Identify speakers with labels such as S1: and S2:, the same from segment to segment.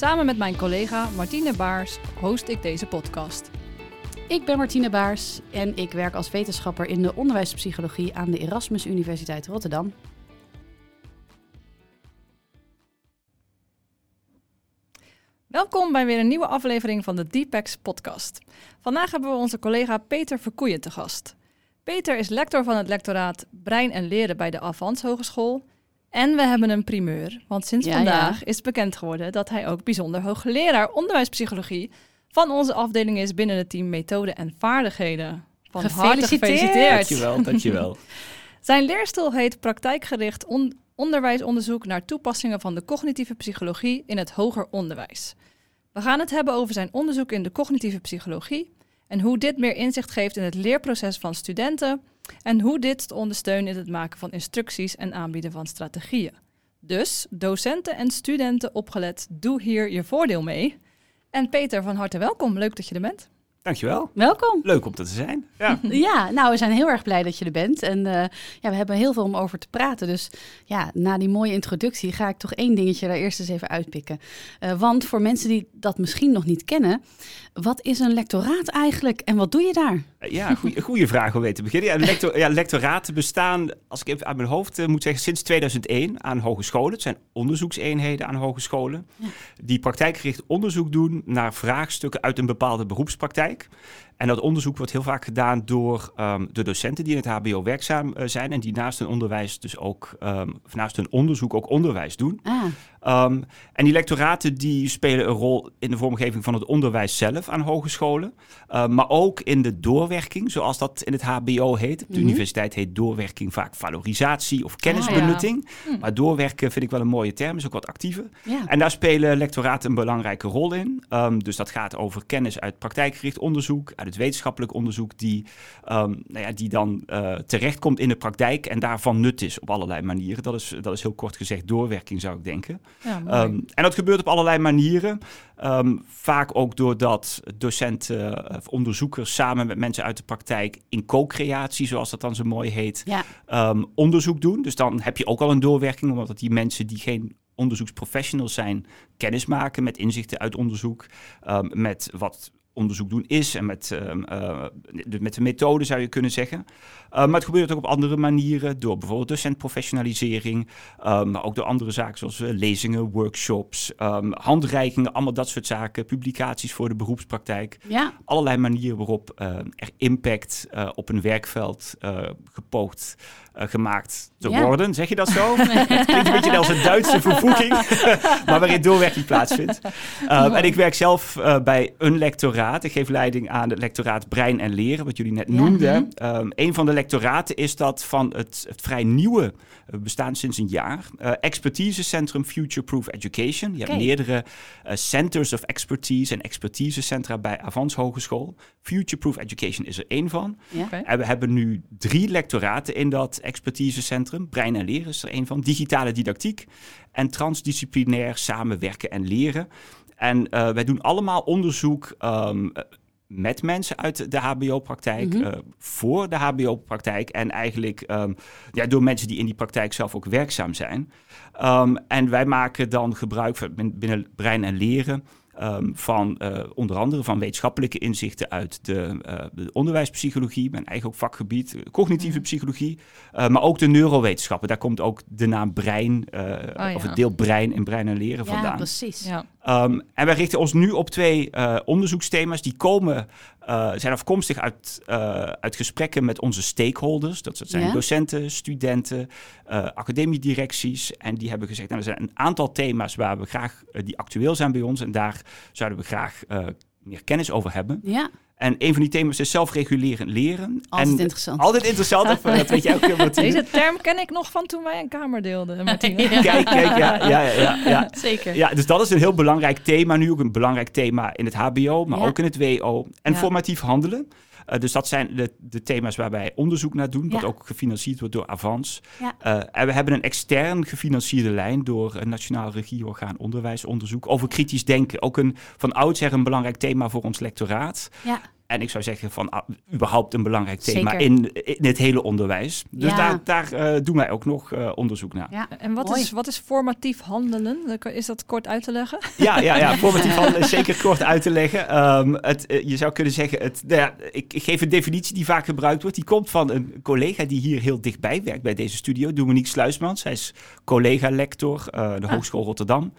S1: Samen met mijn collega Martine Baars host ik deze podcast.
S2: Ik ben Martine Baars en ik werk als wetenschapper in de onderwijspsychologie aan de Erasmus Universiteit Rotterdam.
S1: Welkom bij weer een nieuwe aflevering van de Deepex podcast. Vandaag hebben we onze collega Peter Verkoeien te gast. Peter is lector van het lectoraat Brein en Leren bij de Avans Hogeschool. En we hebben een primeur, want sinds
S2: Ja,
S1: vandaag
S2: ja.
S1: is bekend geworden dat hij ook bijzonder hoogleraar onderwijspsychologie van onze afdeling is binnen het team Methode en Vaardigheden. Van harte
S2: Gefeliciteerd.
S1: gefeliciteerd.
S3: Dankjewel, dankjewel.
S1: Zijn leerstil heet praktijkgericht on- onderwijsonderzoek naar toepassingen van de cognitieve psychologie in het hoger onderwijs. We gaan het hebben over zijn onderzoek in de cognitieve psychologie en hoe dit meer inzicht geeft in het leerproces van studenten en hoe dit te ondersteunen in het maken van instructies en aanbieden van strategieën. Dus docenten en studenten opgelet, doe hier je voordeel mee. En Peter, van harte welkom. Leuk dat je er bent.
S3: Dankjewel.
S2: Welkom.
S3: Leuk om er te zijn. Ja.
S2: Ja, nou, we zijn heel erg blij dat je er bent. En eh, ja, we hebben heel veel om over te praten. Dus ja, na die mooie introductie ga ik toch één dingetje daar eerst eens even uitpikken. Eh, want voor mensen die dat misschien nog niet kennen, wat is een lectoraat eigenlijk en wat doe je daar?
S3: Ja, goeie- goede vraag om mee te beginnen. Ja, lector, ja, lectoraten bestaan, als ik even uit mijn hoofd eh, moet zeggen, sinds 2001 aan hogescholen. Het zijn onderzoekseenheden aan hogescholen.
S2: Ja.
S3: Die praktijkgericht onderzoek doen naar vraagstukken uit een bepaalde beroepspraktijk. like. En dat onderzoek wordt heel vaak gedaan door ehm, de docenten die in het HBO werkzaam eh, zijn. En die naast hun onderwijs dus ook, ehm, of naast hun onderzoek ook onderwijs doen.
S2: Ah,
S3: Um, en die lectoraten die spelen een rol in de vormgeving van het onderwijs zelf aan hogescholen. Uh, maar ook in de doorwerking, zoals dat in het HBO heet. Op de
S2: Mhm.
S3: universiteit heet doorwerking vaak valorisatie of kennisbenutting. Maar doorwerken vind ik wel een mooie term, is ook wat actiever.
S2: ja.
S3: En daar spelen lectoraten een belangrijke rol in. Um, dus dat gaat over kennis uit praktijkgericht onderzoek, uit het wetenschappelijk onderzoek, die, um, nou ja, die dan uh, terechtkomt in de praktijk en daarvan nut is op allerlei manieren. Dat is, dat is heel kort gezegd doorwerking, zou ik denken.
S1: Ja.
S3: Um, en dat gebeurt op allerlei manieren. Um, vaak ook doordat docenten of onderzoekers samen met mensen uit de praktijk in co-creatie, zoals dat dan zo mooi heet,
S2: ja.
S3: onderzoek doen. Dus dan heb je ook al een doorwerking, omdat die mensen die geen onderzoeksprofessionals zijn, kennis maken met inzichten uit onderzoek, um, met wat onderzoek doen is en met, um, uh, met de methode zou je kunnen zeggen. Uh, maar het gebeurt ook op andere manieren, door bijvoorbeeld docentprofessionalisering, um, maar ook door andere zaken zoals uh, lezingen, workshops, um, handreikingen, allemaal dat soort zaken, publicaties voor de beroepspraktijk.
S2: ja.
S3: Allerlei manieren waarop er impact op een werkveld gepoogd uh, gemaakt te
S2: Ja.
S3: worden. Zeg je dat zo? Het klinkt een beetje als een Duitse vervoeging, maar waarin doorwerking plaatsvindt. Uh, en ik werk zelf uh, bij een lectoraat. Ik geef leiding aan het lectoraat Brein en Leren, wat jullie net
S2: Ja.
S3: noemden. Um, een van de lectoraten is dat van het, het vrij nieuwe, we bestaan sinds een jaar, uh, expertisecentrum Future Proof Education. Je hebt meerdere uh, centers of expertise en expertisecentra bij Avans Hogeschool. Future Proof Education is er één van.
S2: ja.
S3: En we hebben nu drie lectoraten in dat expertisecentrum. Brein en leren is er een van. Digitale didactiek en transdisciplinair samenwerken en leren. En uh, wij doen allemaal onderzoek um, met mensen uit de HBO-praktijk,
S2: Mhm.
S3: uh, voor de HBO-praktijk en eigenlijk um, ja, door mensen die in die praktijk zelf ook werkzaam zijn. Um, en wij maken dan gebruik van binnen brein en leren um, van uh, onder andere van wetenschappelijke inzichten uit de, uh, de onderwijspsychologie, mijn eigen ook vakgebied, cognitieve
S1: Mhm.
S3: psychologie, uh, maar ook de neurowetenschappen. Daar komt ook de naam brein, uh,
S1: ja.
S3: of het deel brein in brein en leren
S2: Ja,
S3: vandaan.
S2: precies.
S1: Ja.
S3: Um, en wij richten ons nu op twee uh, onderzoeksthema's die komen, uh, zijn afkomstig uit, uh, uit gesprekken met onze stakeholders. Dat zijn
S2: Ja.
S3: docenten, studenten, academiedirecties. En die hebben gezegd, nou, er zijn een aantal thema's waar we graag, die actueel zijn bij ons. En daar zouden we graag meer kennis over hebben.
S2: Ja,
S3: En een van die thema's is zelfregulerend leren.
S2: Altijd
S3: en
S2: interessant.
S3: Altijd interessant, of, dat weet jij ook, Martine.
S1: Deze term ken ik nog van toen wij een kamer deelden, Martine.
S2: Ja.
S3: Kijk, kijk, ja, ja, ja, ja, ja.
S2: Zeker.
S3: Ja, dus dat is een heel belangrijk thema. Nu ook een belangrijk thema in het HBO, maar
S2: Ja.
S3: ook in het WO. En
S1: Ja.
S3: formatief handelen. Eh, dus dat zijn de, de thema's waar wij onderzoek naar doen, wat
S2: Ja.
S3: ook gefinancierd wordt door Avans.
S2: Ja.
S3: Eh, en we hebben een extern gefinancierde lijn door een Nationaal Regieorgaan Onderwijsonderzoek over kritisch denken. Ook een van oudsher een belangrijk thema voor ons lectoraat.
S2: Ja.
S3: En ik zou zeggen van ah, überhaupt een belangrijk thema in, in het hele onderwijs. Dus
S2: Ja.
S3: daar, daar eh, doen wij ook nog eh, onderzoek naar.
S2: Ja.
S1: En wat is, wat is formatief handelen? Is dat kort uit te leggen?
S3: Ja, ja, ja. formatief handelen is zeker kort uit te leggen. Ehm, het, eh, je zou kunnen zeggen, het, nou ja, ik, ik geef een definitie die vaak gebruikt wordt. Die komt van een collega die hier heel dichtbij werkt bij deze studio, Dominique Sluismans. Zij is collega-lector uh, de Hogeschool Rotterdam.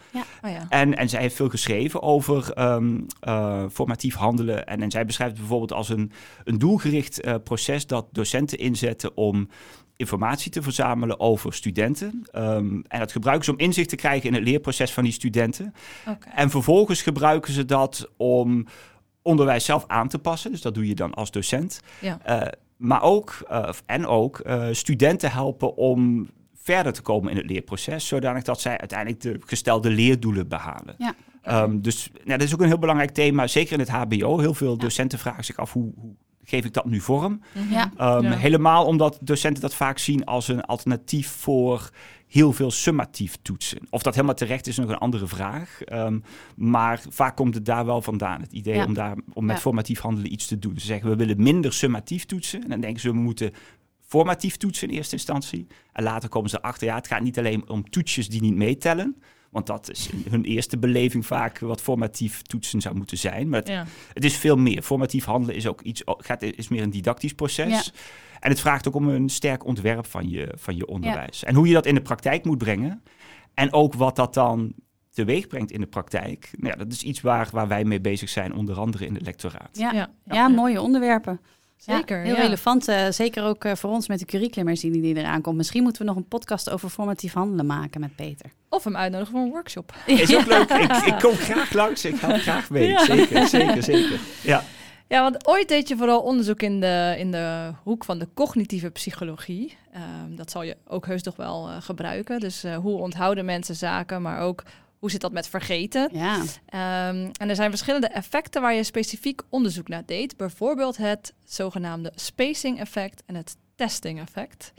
S1: Oh ja.
S3: En, en zij heeft veel geschreven over ehm, eh, formatief handelen. En, en zij beschrijft het bijvoorbeeld als een, een doelgericht eh, proces dat docenten inzetten om informatie te verzamelen over studenten. Ehm, en dat gebruiken ze om inzicht te krijgen in het leerproces van die studenten. En vervolgens gebruiken ze dat om onderwijs zelf aan te passen. Dus dat doe je dan als docent.
S1: Ja.
S3: Eh, maar ook, eh, en ook, studenten helpen om verder te komen in het leerproces, zodanig dat zij uiteindelijk de gestelde leerdoelen behalen.
S2: Ja.
S3: Ehm, dus nou, dat is ook een heel belangrijk thema, zeker in het HBO. Heel veel docenten vragen zich af hoe, hoe geef ik dat nu vorm?
S1: Mhm.
S2: Ja.
S3: Ehm,
S1: Ja.
S3: Helemaal omdat docenten dat vaak zien als een alternatief voor heel veel summatief toetsen. Of dat helemaal terecht is, nog een andere vraag. Ehm, maar vaak komt het daar wel vandaan. Het idee
S2: Ja.
S3: om, daar, om met
S2: Ja.
S3: formatief handelen iets te doen. Ze zeggen we willen minder summatief toetsen. En dan denken ze we moeten formatief toetsen in eerste instantie. En later komen ze erachter, ja, het gaat niet alleen om toetsjes die niet meetellen. Want dat is in hun eerste beleving vaak wat formatief toetsen zou moeten zijn. Maar het,
S1: Ja.
S3: het is veel meer. Formatief handelen is ook iets, gaat, is meer een didactisch proces.
S2: Ja.
S3: En het vraagt ook om een sterk ontwerp van je, van je onderwijs. En hoe je dat in de praktijk moet brengen. En ook wat dat dan teweeg brengt in de praktijk. Nou ja, dat is iets waar, waar wij mee bezig zijn, onder andere in het lectoraat.
S2: Ja.
S1: Ja.
S2: Ja, mooie onderwerpen.
S1: Zeker,
S2: Ja, heel
S1: ja.
S2: relevant. eh, zeker ook eh, voor ons met de curriculumherziening die eraan komt. Misschien moeten we nog een podcast over formatief handelen maken met Peter.
S1: Of hem uitnodigen voor een workshop.
S3: Is ook leuk. Ik, ik kom graag langs. Ik ga graag mee.
S1: Ja.
S3: Zeker, zeker, zeker. Ja.
S1: Ja, want ooit deed je vooral onderzoek in de, in de hoek van de cognitieve psychologie. Ehm, dat zal je ook heus toch wel eh, gebruiken. Dus eh, hoe onthouden mensen zaken, maar ook hoe zit dat met vergeten.
S2: Ja,
S1: Ehm, en er zijn verschillende effecten waar je specifiek onderzoek naar deed. Bijvoorbeeld het zogenaamde spacing effect en het testing effect.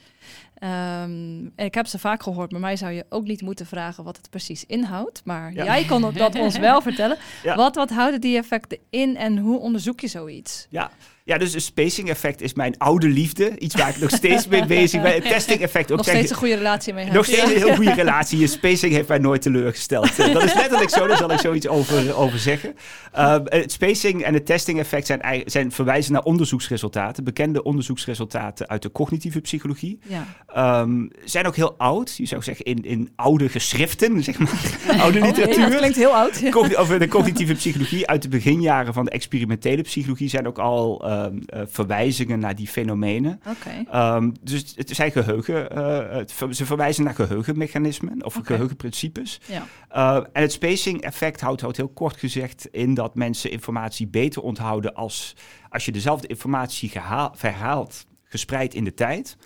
S1: Ehm, en ik heb ze vaak gehoord, maar mij zou je ook niet moeten vragen wat het precies inhoudt. Maar
S3: Ja.
S1: jij kon dat ons wel vertellen.
S3: Ja.
S1: Wat, wat houden die effecten in en hoe onderzoek je zoiets?
S3: Ja. Ja, dus een spacing effect is mijn oude liefde. Iets waar ik nog steeds mee bezig ben. Het testing effect ook.
S1: Nog steeds een goede relatie mee
S3: Nog steeds een heel goede relatie. Je spacing heeft mij nooit teleurgesteld. Dat is letterlijk zo, daar zal ik zoiets over, over zeggen. Uh, het spacing en het testing effect zijn, zijn verwijzen naar onderzoeksresultaten. Bekende onderzoeksresultaten uit de cognitieve psychologie.
S1: Ja.
S3: Um, zijn ook heel oud. Je zou zeggen in, in oude geschriften, zeg maar. oude
S1: Oh,
S3: literatuur.
S1: dat klinkt heel oud. Ja.
S3: Over de cognitieve psychologie uit de beginjaren van de experimentele psychologie zijn ook al ehm, eh, verwijzingen naar die fenomenen. Ehm, dus het zijn geheugen, eh, het ver- ze verwijzen naar geheugenmechanismen of geheugenprincipes.
S1: Ja.
S3: Uh, en het spacing effect houdt, houdt heel kort gezegd in dat mensen informatie beter onthouden als, als je dezelfde informatie gehaal, verhaalt, gespreid in de tijd,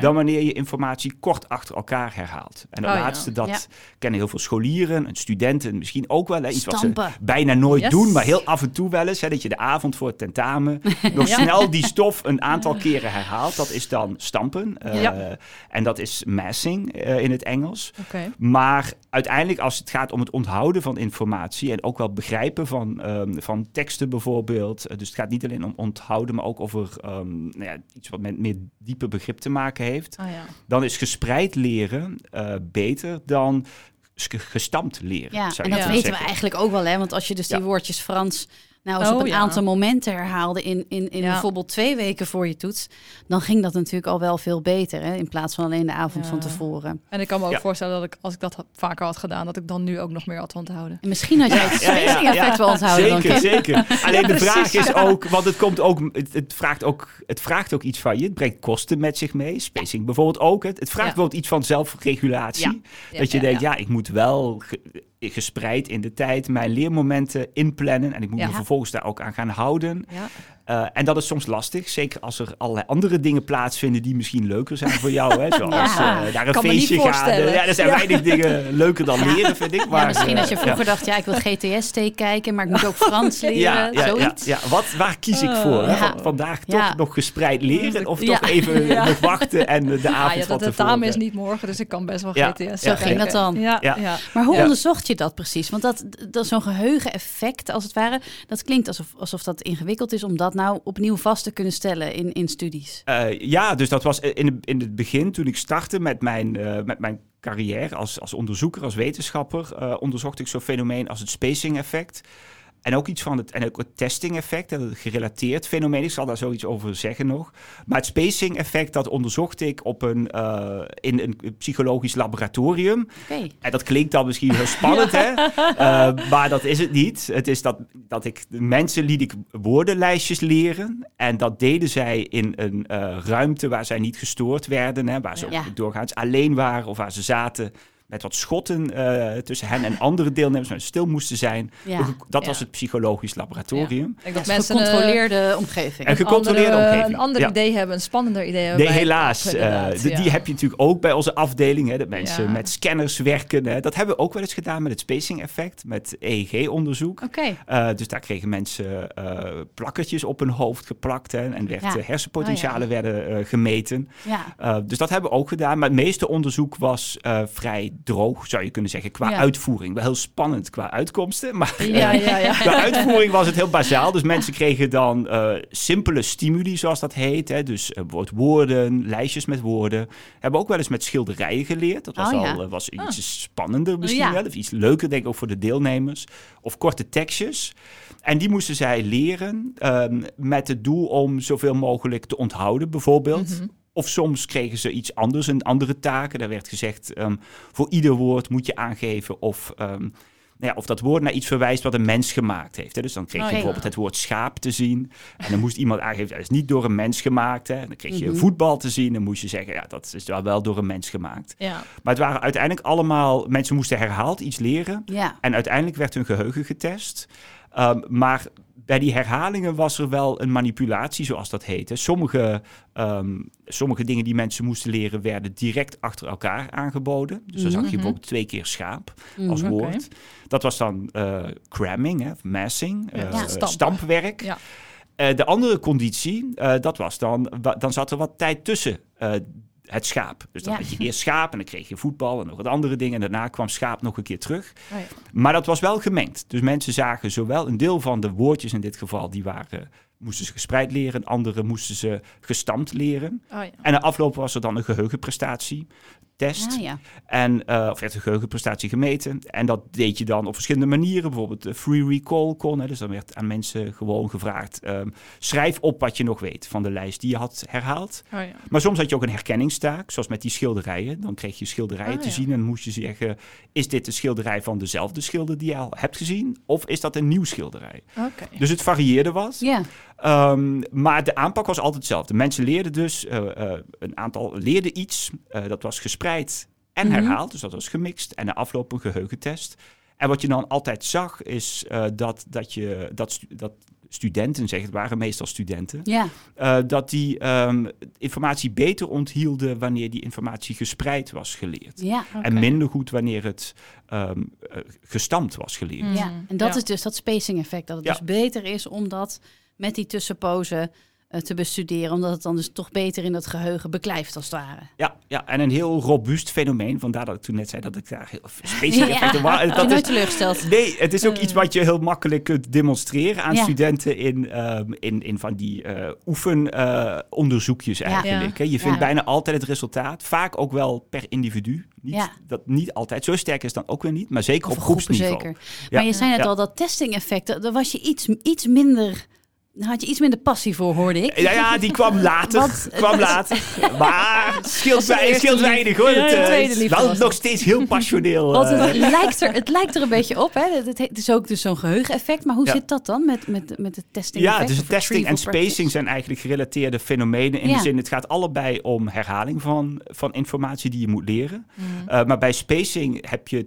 S3: dan wanneer je informatie kort achter elkaar herhaalt. En dat
S1: Oh ja.
S3: laatste, dat
S2: Ja.
S3: kennen heel veel scholieren en studenten misschien ook wel. Hè, iets wat ze bijna nooit
S1: Yes.
S3: doen, maar heel af en toe wel eens. Hè, dat je de avond voor het tentamen nog
S1: Ja.
S3: snel die stof een aantal keren herhaalt. Dat is dan stampen. eh,
S1: Ja.
S3: En dat is massing eh, in het Engels.
S1: Oké.
S3: Maar uiteindelijk, als het gaat om het onthouden van informatie en ook wel begrijpen van, ehm, van teksten bijvoorbeeld. eh, dus het gaat niet alleen om onthouden, maar ook over ehm, nou ja, iets wat met meer diepe begrip te maken heeft.
S1: Ah ja.
S3: Dan is gespreid leren eh, beter dan ges- gestampt leren.
S2: ja.
S3: zou
S2: en dat weten we eigenlijk ook wel. Hè? Want als je dus die
S3: Ja.
S2: woordjes Frans nou eens
S1: Oh,
S2: op een
S1: ja.
S2: aantal momenten herhaalde in, in, in
S1: Ja.
S2: bijvoorbeeld twee weken voor je toets, dan ging dat natuurlijk al wel veel beter. Hè? In plaats van alleen de avond
S1: Ja.
S2: van tevoren.
S1: En ik kan me ook
S3: Ja.
S1: voorstellen dat ik, als ik dat had- vaker had gedaan, dat ik dan nu ook nog meer had onthouden.
S2: En misschien had jij het
S3: Ja, ja, ja,
S2: spacing effect
S3: ja.
S2: wel onthouden.
S3: Zeker, zeker. Alleen de vraag is ook, want het komt ook, het, het vraagt ook, het vraagt ook iets van je. Het brengt kosten met zich mee. Spacing bijvoorbeeld ook. Het, het vraagt
S1: Ja.
S3: bijvoorbeeld iets van zelfregulatie.
S1: Ja. Ja,
S3: dat je
S1: ja,
S3: denkt,
S1: ja.
S3: ja, ik moet wel ge- gespreid in de tijd mijn leermomenten inplannen en ik moet
S1: Ja.
S3: me vervolgens daar ook aan gaan houden.
S1: Ja.
S3: Uh, en dat is soms lastig, zeker als er allerlei andere dingen plaatsvinden die misschien leuker zijn voor jou. Hè? Zoals ja. uh, naar een
S1: kan
S3: feestje gaan. ja, er zijn weinig dingen leuker dan leren, vind ik.
S2: Maar, ja, misschien als je vroeger dacht, ja, ik wil GTS-T kijken, maar ik moet ook Frans leren,
S3: ja,
S2: zoiets.
S3: Ja, Wat, waar kies ik voor? Hè? Vandaag toch nog gespreid leren of toch even nog wachten en de avond
S1: ja,
S3: van
S1: de tentamen is niet morgen, dus ik kan best wel GTS.
S2: Zo ging dat dan.
S1: Ja.
S2: Maar hoe onderzocht je dat precies? Want dat, dat zo'n geheugeneffect, als het ware, dat klinkt alsof, alsof dat ingewikkeld is om dat nou opnieuw vast te kunnen stellen in, in studies.
S3: Uh, ja, dus dat was in, in het begin, toen ik startte met mijn, uh, met mijn carrière als, als onderzoeker, als wetenschapper, uh, onderzocht ik zo'n fenomeen als het spacing effect. En ook iets van het, en ook het testing effect, dat het gerelateerd fenomeen. Ik zal daar zoiets over zeggen nog. Maar het spacing effect, dat onderzocht ik op een, uh, in een psychologisch laboratorium.
S2: Okay.
S3: En dat klinkt dan misschien heel spannend, hè? Uh, maar dat is het niet. Het is dat, dat ik mensen liet ik woordenlijstjes leren. En dat deden zij in een uh, ruimte waar zij niet gestoord werden. Hè? Waar ze ja. ook doorgaans alleen waren of waar ze zaten met wat schotten uh, tussen hen en andere deelnemers, maar stil moesten zijn.
S2: Ja.
S3: Dat
S2: ja.
S3: was het psychologisch laboratorium.
S2: Ja. Ik dat mensen een gecontroleerde uh, omgeving.
S3: Een gecontroleerde
S1: andere,
S3: omgeving.
S1: Een ander idee hebben, een spannender idee hebben.
S3: Nee, helaas. Uh, de, die heb je natuurlijk ook bij onze afdeling. Hè, dat mensen met scanners werken. Hè. Dat hebben we ook wel eens gedaan met het spacing effect, met EEG-onderzoek.
S2: Okay.
S3: dus daar kregen mensen plakkertjes op hun hoofd geplakt hè, en werd, hersenpotentialen
S2: oh,
S3: werden gemeten. dus dat hebben we ook gedaan. Maar het meeste onderzoek was vrij droog, zou je kunnen zeggen, qua
S2: Ja.
S3: uitvoering. Wel heel spannend qua uitkomsten, maar
S1: Ja, ja, ja.
S3: qua uitvoering was het heel bazaal. Dus mensen kregen dan eh, simpele stimuli, zoals dat heet. Hè? Dus uh, bijvoorbeeld woorden, lijstjes met woorden. Hebben ook wel eens met schilderijen geleerd. Dat was
S2: Oh,
S3: al eh, was iets spannender misschien wel. Of iets leuker, denk ik, ook voor de deelnemers. Of korte tekstjes. En die moesten zij leren ehm, met het doel om zoveel mogelijk te onthouden, bijvoorbeeld.
S1: Mhm.
S3: Of soms kregen ze iets anders, een andere taken. Daar werd gezegd, ehm, voor ieder woord moet je aangeven of, ehm, nou ja, of dat woord naar iets verwijst wat een mens gemaakt heeft. Hè. Dus dan kreeg je
S1: Oh, ja.
S3: bijvoorbeeld het woord schaap te zien. En dan moest iemand aangeven, dat is niet door een mens gemaakt. Hè. En dan kreeg je
S2: Mhm.
S3: voetbal te zien. Dan moest je zeggen, ja, dat is wel, wel door een mens gemaakt.
S1: Ja.
S3: Maar het waren uiteindelijk allemaal, mensen moesten herhaald iets leren. En uiteindelijk werd hun geheugen getest. Ehm, maar bij die herhalingen was er wel een manipulatie, zoals dat heette. Sommige, ehm, sommige dingen die mensen moesten leren werden direct achter elkaar aangeboden. Dus dan zag je
S1: Mhm.
S3: bijvoorbeeld twee keer schaap als
S2: Mhm.
S1: Oké.
S3: woord. Dat was dan eh, cramming, hè, massing,
S1: Ja,
S3: eh, stampwerk.
S1: Ja.
S3: Eh, de andere conditie, dat was dan, dan zat er wat tijd tussen het schaap. Dus dan
S2: Ja.
S3: had je eerst schaap en dan kreeg je voetbal en nog wat andere dingen. En daarna kwam schaap nog een keer terug.
S1: Oh, ja.
S3: Maar dat was wel gemengd. Dus mensen zagen zowel een deel van de woordjes in dit geval, die waren, moesten ze gespreid leren. Andere moesten ze gestampt leren.
S1: Oh, ja.
S3: En na afloop was er dan een geheugenprestatie. Test.
S2: Ah, ja.
S3: En, eh, of werd een geheugenprestatie gemeten. En dat deed je dan op verschillende manieren. Bijvoorbeeld de free recall kon. Hè. Dus dan werd aan mensen gewoon gevraagd... ehm, schrijf op wat je nog weet van de lijst die je had herhaald.
S1: Oh, ja.
S3: Maar soms had je ook een herkenningstaak, zoals met die schilderijen. Dan kreeg je schilderijen
S1: Ah,
S3: te
S1: ja.
S3: zien en moest je zeggen... is dit de schilderij van dezelfde schilder die je al hebt gezien? Of is dat een nieuw schilderij?
S1: Oké.
S3: Dus het varieerde wat.
S2: Ja.
S3: Ehm, maar de aanpak was altijd hetzelfde. Mensen leerden dus, eh, eh, een aantal leerden iets. eh, dat was gespreid en
S2: Mhm.
S3: herhaald, dus dat was gemixt. En na afloop een geheugentest. En wat je dan altijd zag, is eh, dat, dat, je, dat, stu- dat studenten, zeg, het waren meestal studenten...
S2: Ja.
S3: eh, dat die ehm, informatie beter onthielden wanneer die informatie gespreid was geleerd. En minder goed wanneer het ehm, eh, gestampt was geleerd.
S1: Mm.
S2: Ja, en dat
S1: Ja.
S2: is dus dat spacing effect. Dat het
S3: Ja.
S2: dus beter is om dat met die tussenpozen eh, te bestuderen. Omdat het dan dus toch beter in het geheugen beklijft als het ware.
S3: Ja, ja, en een heel robuust fenomeen. Vandaar dat ik toen net zei dat ik daar heel specifiek effecten
S2: Heb je
S3: Dat is,
S2: teleurgesteld?
S3: nee, het is ook
S1: Eh.
S3: iets wat je heel makkelijk kunt demonstreren aan
S2: Ja.
S3: studenten in, ehm, in, in van die eh oefenonderzoekjes
S2: Ja.
S3: eigenlijk. Hè. Je vindt
S2: Ja.
S3: bijna altijd het resultaat. Vaak ook wel per individu. Niet,
S2: Ja.
S3: dat, niet altijd. Zo sterk is het dan ook weer niet. Maar zeker
S2: Of
S3: op groepsniveau.
S2: zeker.
S3: Ja.
S2: Maar je zei net
S3: Ja.
S2: al, dat testing effect, daar daar was je iets, iets minder... Had je iets minder passie voor, hoorde ik.
S3: Ja, ja, die kwam later.
S2: Want-
S3: kwam later. Maar scheelt, scheelt weinig hoor.
S1: Ja,
S3: Het, eh, wel
S1: was
S3: nog
S1: het.
S3: steeds heel passioneel.
S2: Want
S3: eh.
S2: het, lijkt er, het lijkt er een beetje op, hè? Het, het is ook dus zo'n geheugeneffect. Maar hoe
S3: Ja.
S2: zit dat dan met, met, met het testing
S3: Ja,
S2: effect
S3: dus testing en
S2: practice?
S3: spacing zijn eigenlijk gerelateerde fenomenen. In
S2: Ja.
S3: de zin, het gaat allebei om herhaling van, van informatie die je moet leren.
S1: Mm.
S3: Uh, maar bij spacing heb je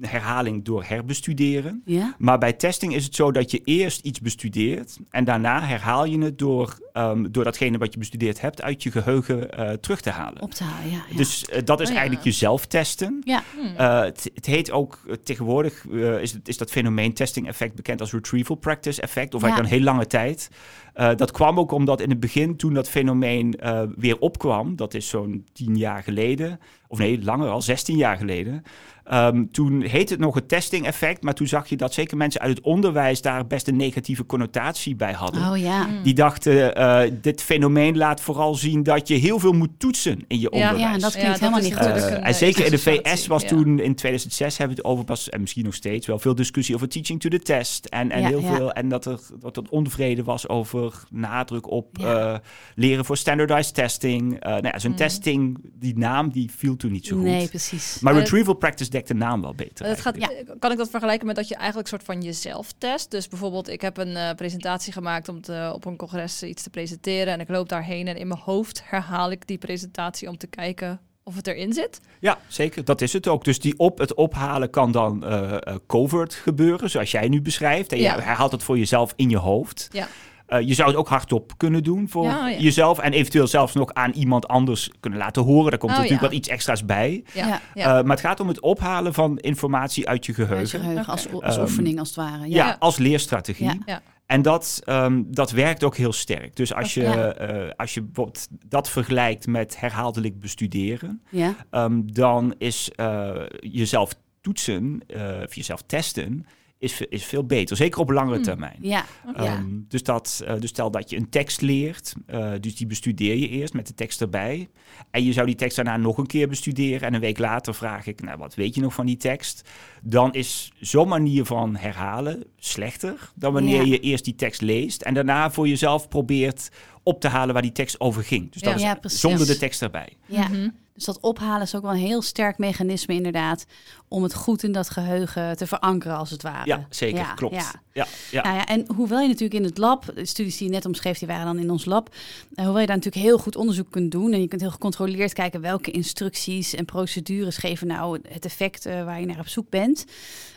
S3: herhaling door herbestuderen.
S2: Ja?
S3: Maar bij testing is het zo dat je eerst iets bestudeert en daarna herhaal je het door, ehm, door datgene wat je bestudeerd hebt uit je geheugen eh, terug te halen.
S2: Op te halen, ja. ja.
S3: Dus eh, dat is
S1: Oh ja.
S3: eigenlijk jezelf testen.
S2: ja.
S1: Hmm.
S3: Eh, het, het heet ook tegenwoordig eh, is, het, is dat fenomeen testing effect bekend als retrieval practice effect, of
S2: Ja.
S3: eigenlijk een heel lange tijd. Eh, dat kwam ook omdat in het begin, toen dat fenomeen eh, weer opkwam, dat is zo'n tien jaar geleden, of nee, langer al, 16 jaar geleden. Ehm, toen heette het nog het testing effect, maar toen zag je dat zeker mensen uit het onderwijs daar best een negatieve connotatie bij hadden.
S2: Oh ja.
S1: Hmm.
S3: Die dachten, eh, dit fenomeen laat vooral zien dat je heel veel moet toetsen in je
S1: Ja.
S3: onderwijs.
S2: Ja, en dat klinkt helemaal
S1: is
S2: niet goed.
S1: natuurlijk
S3: Eh,
S1: een,
S3: en
S1: eh,
S3: zeker in de VS was
S1: ja.
S3: toen in 2006 hebben we het over pas en misschien nog steeds wel veel discussie over teaching to the test en, en
S2: Ja,
S3: heel
S2: ja.
S3: veel en dat er dat er onvrede was over nadruk op
S2: Ja.
S3: eh, leren voor standardized testing. Eh nou ja, zo'n
S1: Mm.
S3: testing, die naam die viel toen niet zo goed.
S2: Nee, precies.
S3: Maar retrieval practice dekt de naam wel beter.
S1: Het gaat. Kan ik dat vergelijken met dat je eigenlijk een soort van jezelf test? Dus bijvoorbeeld, ik heb een eh, presentatie gemaakt om te, op een congres iets te presenteren. En ik loop daarheen en in mijn hoofd herhaal ik die presentatie om te kijken of het erin zit.
S3: Ja, zeker. Dat is het ook. Dus die op het ophalen kan dan eh, eh, covert gebeuren, zoals jij nu beschrijft. En
S1: Ja.
S3: je herhaalt het voor jezelf in je hoofd.
S1: Ja.
S3: Eh, je zou het ook hardop kunnen doen voor
S1: Ja, ja.
S3: jezelf. En eventueel zelfs nog aan iemand anders kunnen laten horen. Daar komt
S1: Oh,
S3: natuurlijk
S1: ja.
S3: wat iets extra's bij.
S1: Ja,
S2: Ja.
S1: ja.
S3: Eh, maar het gaat om het ophalen van informatie uit je geheugen.
S2: Uit je geheugen, als, als
S3: Ehm,
S2: oefening als het ware.
S3: Ja,
S2: Ja.
S3: als leerstrategie.
S2: Ja.
S1: Ja.
S3: En dat, ehm, dat werkt ook heel sterk. Dus als je,
S2: Ja.
S3: eh, als je bijvoorbeeld dat vergelijkt met herhaaldelijk bestuderen,
S2: Ja.
S3: Ehm, dan is eh, jezelf toetsen, eh, of jezelf testen, is, is veel beter. Zeker op langere
S1: Hmm.
S3: termijn.
S2: Ja. Ja.
S3: Ehm, dus, dat, eh, dus stel dat je een tekst leert, eh, dus die bestudeer je eerst met de tekst erbij. En je zou die tekst daarna nog een keer bestuderen. En een week later vraag ik, nou, wat weet je nog van die tekst? Dan is zo'n manier van herhalen slechter dan wanneer
S2: Ja.
S3: je eerst die tekst leest en daarna voor jezelf probeert op te halen waar die tekst over ging. Dus
S1: Ja.
S3: dat is
S2: Ja,
S3: zonder de tekst erbij.
S2: Ja.
S1: Mhm.
S2: Dus dat ophalen is ook wel een heel sterk mechanisme inderdaad. Om het goed in dat geheugen te verankeren als het ware.
S3: Ja, zeker.
S2: Ja,
S3: klopt.
S2: ja.
S3: Ja, ja.
S2: Nou ja, en hoewel je natuurlijk in het lab, de studies die je net omschreef, die waren dan in ons lab. eh, hoewel je daar natuurlijk heel goed onderzoek kunt doen. En je kunt heel gecontroleerd kijken welke instructies en procedures geven nou het effect eh, waar je naar op zoek bent.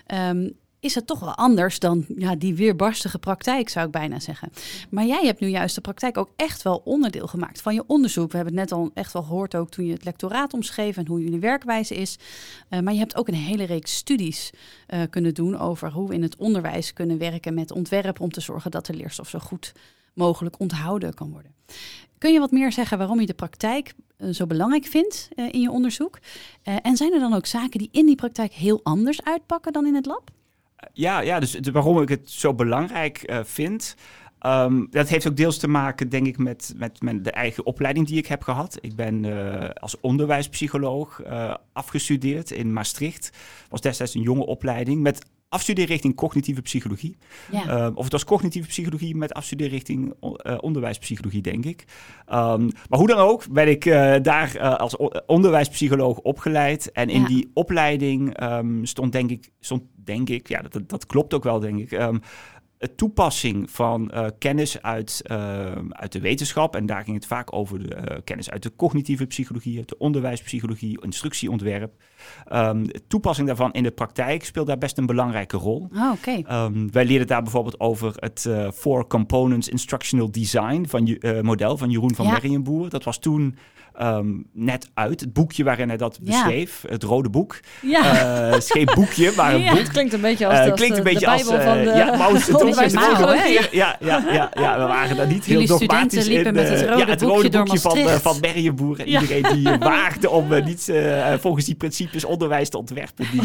S2: Ehm, is het toch wel anders dan ja, die weerbarstige praktijk, zou ik bijna zeggen. Maar jij hebt nu juist de praktijk ook echt wel onderdeel gemaakt van je onderzoek. We hebben het net al echt wel gehoord ook toen je het lectoraat omschreef en hoe jullie werkwijze is. Eh, maar je hebt ook een hele reeks studies eh, kunnen doen over hoe we in het onderwijs kunnen werken met ontwerp om te zorgen dat de leerstof zo goed mogelijk onthouden kan worden. Kun je wat meer zeggen waarom je de praktijk eh, zo belangrijk vindt in je onderzoek? En zijn er dan ook zaken die in die praktijk heel anders uitpakken dan in het lab?
S3: Ja, ja dus waarom ik het zo belangrijk eh, vind. ehm, dat heeft ook deels te maken, denk ik, met, met, met de eigen opleiding die ik heb gehad. Ik ben eh, als onderwijspsycholoog eh, afgestudeerd in Maastricht. Was destijds een jonge opleiding met afstudeerrichting cognitieve psychologie.
S2: Ja,
S3: Ehm, of het was cognitieve psychologie met afstudeerrichting o- eh, onderwijspsychologie, denk ik. Ehm, maar hoe dan ook, ben ik eh, daar eh, als onderwijspsycholoog opgeleid. En in
S2: Ja.
S3: die opleiding ehm, stond, denk ik, stond, denk ik, ja, dat, dat klopt ook wel, denk ik. ehm, het toepassing van eh, kennis uit, ehm, uit de wetenschap. En daar ging het vaak over de eh, kennis uit de cognitieve psychologie, de onderwijspsychologie, instructieontwerp. Ehm, de toepassing daarvan in de praktijk speelt daar best een belangrijke rol.
S2: oh, oké.
S3: Wij leerden daar bijvoorbeeld over het eh, Four Components Instructional Design van, je- eh, model van Jeroen van
S2: Ja.
S3: Merrienboer. Dat was toen ehm, net uit, het boekje waarin hij dat
S2: Ja.
S3: beschreef, het rode boek.
S2: Ja,
S3: Eh, het is geen boekje, maar een
S2: Ja.
S3: boek.
S1: Het klinkt een beetje als,
S3: Eh,
S1: de, als
S3: klinkt
S1: de,
S3: een beetje
S1: de
S3: als
S1: Bijbel
S3: eh,
S1: van de
S3: ja, Zedong Ja, ja, ja, ja, we waren daar niet heel
S2: Jullie
S3: dogmatisch
S2: studenten liepen
S3: in.
S2: met het
S3: eh,
S2: rode
S3: ja, het rode
S2: door
S3: boekje van,
S2: Maastricht.
S3: van. En iedereen die eh, waagde om niet volgens die principes onderwijs te ontwerpen, die,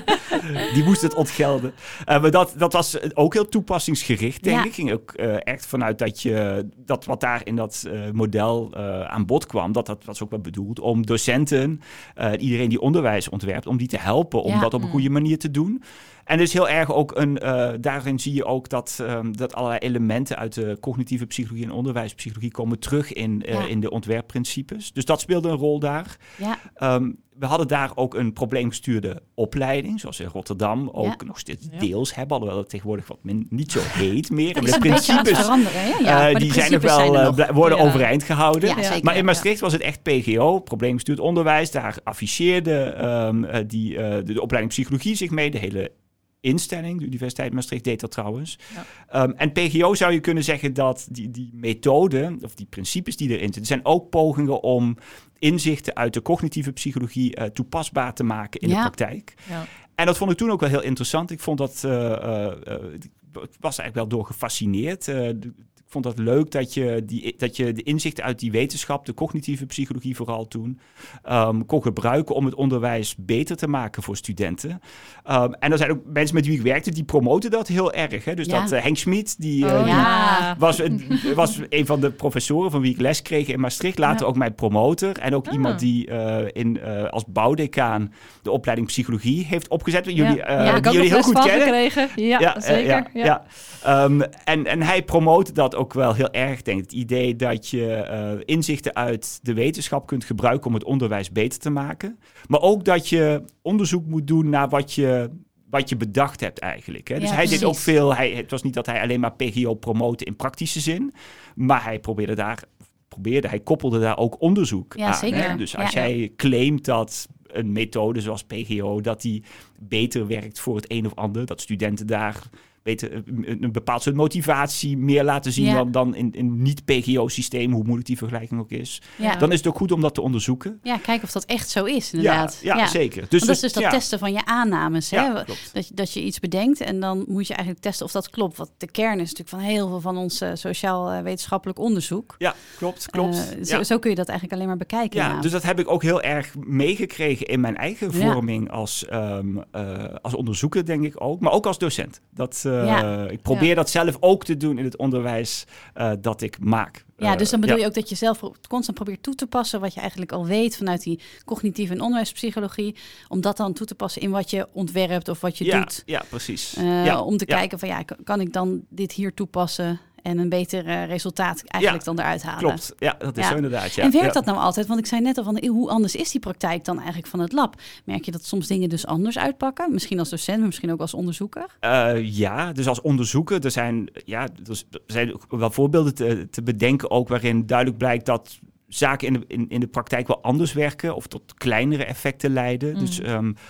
S3: die moest het ontgelden. Maar dat, dat was ook heel toepassingsgericht, denk
S2: Ja.
S3: ik. Ging ook echt vanuit dat je dat wat daar in dat model aan bod kwam, dat dat was ook wel bedoeld om docenten, iedereen die onderwijs ontwerpt, om die te helpen om dat op een
S1: Mm.
S3: goede manier te doen. En dus heel erg ook een, eh, daarin zie je ook dat, ehm, dat allerlei elementen uit de cognitieve psychologie en onderwijspsychologie komen terug in, eh,
S2: Ja.
S3: in de ontwerpprincipes. Dus dat speelde een rol daar.
S2: ja,
S3: Ehm, we hadden daar ook een probleemgestuurde opleiding, zoals in Rotterdam ook
S2: Ja.
S3: nog steeds
S1: Ja.
S3: deels hebben, alhoewel het tegenwoordig wat min, niet zo heet meer.
S2: Dat
S3: Maar de
S2: een beetje aan het
S3: principes
S2: veranderen. Ja,
S3: eh,
S2: de
S3: die zijn nog wel
S2: nog.
S3: worden
S1: Ja.
S3: overeind gehouden.
S2: Ja,
S1: Ja.
S2: zeker.
S3: Maar in
S2: ja.
S3: Maastricht was het echt PGO, probleemgestuurd onderwijs. Daar afficheerde ehm, eh, die, eh, de, de opleiding psychologie zich mee. De hele instelling, de Universiteit Maastricht deed dat trouwens.
S1: Ja.
S3: Ehm, en PGO zou je kunnen zeggen dat die, die methoden, of die principes die erin zitten, zijn ook pogingen om inzichten uit de cognitieve psychologie eh, toepasbaar te maken in
S2: Ja.
S3: de praktijk.
S1: Ja.
S3: En dat vond ik toen ook wel heel interessant. Ik vond dat, eh, eh, eh, ik was eigenlijk wel door gefascineerd. Ik vond dat leuk dat je, die, dat je de inzichten uit die wetenschap, de cognitieve psychologie vooral toen, ehm, kon gebruiken om het onderwijs beter te maken voor studenten. Ehm, en er zijn ook mensen met wie ik werkte, die promoten dat heel erg. Hè? Dus
S2: Ja.
S3: dat eh, Henk Schmid, die, eh,
S1: Oh,
S3: die
S2: ja.
S3: was, een- was een van de professoren van wie ik les kreeg in Maastricht. Later ook mijn promotor. En ook
S1: Ah.
S3: iemand die eh, in, als bouwdecaan de opleiding psychologie heeft opgezet. Jullie, die jullie heel goed kennen.
S1: gekregen. Ja, zeker.
S3: ja. Ehm, en, en hij promoot dat ook wel heel erg, denk. Het idee dat je eh, inzichten uit de wetenschap kunt gebruiken om het onderwijs beter te maken. Maar ook dat je onderzoek moet doen naar wat je, wat je bedacht hebt eigenlijk. Hè? Dus
S2: Ja,
S3: hij deed ook veel, hij, het was niet dat hij alleen maar PGO promote in praktische zin. Maar hij probeerde daar, probeerde, hij koppelde daar ook onderzoek
S2: Ja,
S3: aan.
S2: zeker.
S3: Hè? Dus als
S2: Ja.
S3: jij claimt dat een methode zoals PGO, dat die beter werkt voor het een of ander, dat studenten daar beter, een, bepaald soort motivatie meer laten zien
S2: Ja.
S3: dan, dan in een niet-PGO-systeem, hoe moeilijk die vergelijking ook is.
S2: Ja.
S3: Dan is het ook goed om dat te onderzoeken.
S2: ja, kijken of dat echt zo is, inderdaad.
S3: Ja, ja, zeker. Dus,
S2: Want dat is dus dat testen van je aannames. Hè? Dat, je- dat je iets bedenkt en dan moet je eigenlijk testen of dat klopt. Wat de kern is natuurlijk van heel veel van ons eh, sociaal-wetenschappelijk onderzoek.
S3: Ja, klopt, klopt.
S2: Eh, zo, zo kun je dat eigenlijk alleen maar bekijken.
S3: Ja, dus dat heb ik ook heel erg meegekregen in mijn eigen vorming als, ehm, eh, als onderzoeker, denk ik ook. Maar ook als docent. Dat, eh,
S2: Ja.
S3: Ik probeer dat zelf ook te doen in het onderwijs eh, dat ik maak.
S2: Ja,
S3: Eh,
S2: dus dan bedoel
S3: ja.
S2: je ook dat je zelf constant probeert toe te passen wat je eigenlijk al weet vanuit die cognitieve en onderwijspsychologie, om dat dan toe te passen in wat je ontwerpt of wat je
S3: ja,
S2: doet.
S3: Ja, precies.
S2: Eh,
S3: ja,
S2: om te kijken van ja, kan ik dan dit hier toepassen en een beter eh, resultaat eigenlijk dan eruit halen.
S3: Klopt, ja, dat is
S2: Ja.
S3: zo inderdaad. Ja.
S2: en werkt dat nou altijd? Want ik zei net al van hoe anders is die praktijk dan eigenlijk van het lab? Merk je dat soms dingen dus anders uitpakken? Misschien als docent, maar misschien ook als onderzoeker?
S3: Eh, ja, dus als onderzoeker, er zijn, ja, dus, er zijn wel voorbeelden te, te bedenken ook waarin duidelijk blijkt dat zaken in de, in, in de praktijk wel anders werken of tot kleinere effecten leiden. Dus ehm, het is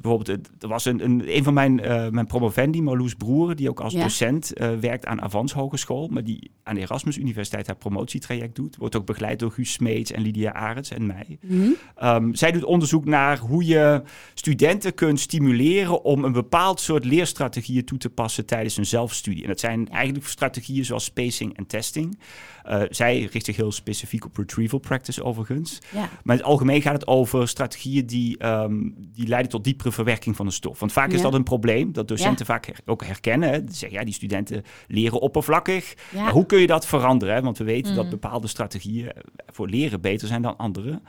S3: bijvoorbeeld, er was een, een, een van mijn, eh, mijn promovendi, Marloes Broer, die ook als
S2: Ja.
S3: docent eh, werkt aan Avans Hogeschool, maar die aan de Erasmus Universiteit haar promotietraject doet. Wordt ook begeleid door Guus Smeets en Lydia Arends en mij.
S2: Mhm.
S3: Ehm, zij doet onderzoek naar hoe je studenten kunt stimuleren om een bepaald soort leerstrategieën toe te passen tijdens een zelfstudie. En dat zijn eigenlijk strategieën zoals spacing en testing. Eh, zij richt zich heel specifiek op retrieval practice overigens.
S2: Ja.
S3: Maar in het algemeen gaat het over strategieën die, ehm, die leiden tot diepere verwerking van de stof. Want vaak is dat een probleem dat docenten vaak her- ook herkennen. Hè. Die zeggen, ja, die studenten leren oppervlakkig. Maar hoe kun je dat veranderen? Hè? Want we weten dat
S1: Mm.
S3: bepaalde strategieën voor leren beter zijn dan andere.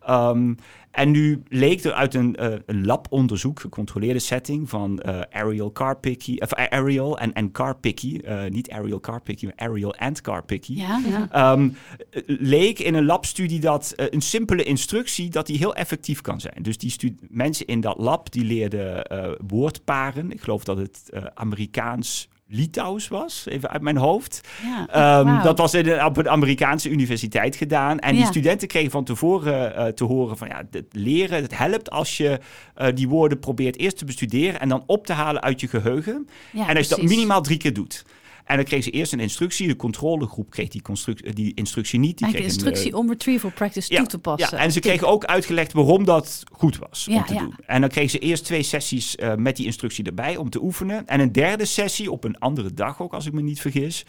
S1: Ja.
S3: En nu leek er uit een, eh, een labonderzoek, gecontroleerde setting van eh Ariel Carpicky, of eh, Ariel en, en Carpicky, niet Ariel Carpicky, maar Ariel and Carpicky.
S2: Ja, ja.
S3: Ehm, eh, leek in een labstudie dat een simpele instructie dat die heel effectief kan zijn. Dus die mensen in dat lab die leerden woordparen. Ik geloof dat het Amerikaans Litouws was, even uit mijn hoofd.
S2: ja.
S3: Ehm. Dat was in een, op een Amerikaanse universiteit gedaan. En die studenten kregen van tevoren eh, te horen van ja, het leren, het helpt als je eh, die woorden probeert eerst te bestuderen en dan op te halen uit je geheugen.
S2: Ja,
S3: en als je dat minimaal drie keer doet. En dan kreeg ze eerst een instructie. De controlegroep kreeg die, eh, die instructie niet. Die kreeg een,
S2: instructie
S3: eh,
S2: om retrieval practice
S3: ja,
S2: toe te passen.
S3: ja, en ze kregen ook uitgelegd waarom dat goed was
S2: Ja,
S3: om te doen. En dan kregen ze eerst twee sessies eh, met die instructie erbij om te oefenen. En een derde sessie, op een andere dag ook, als ik me niet vergis,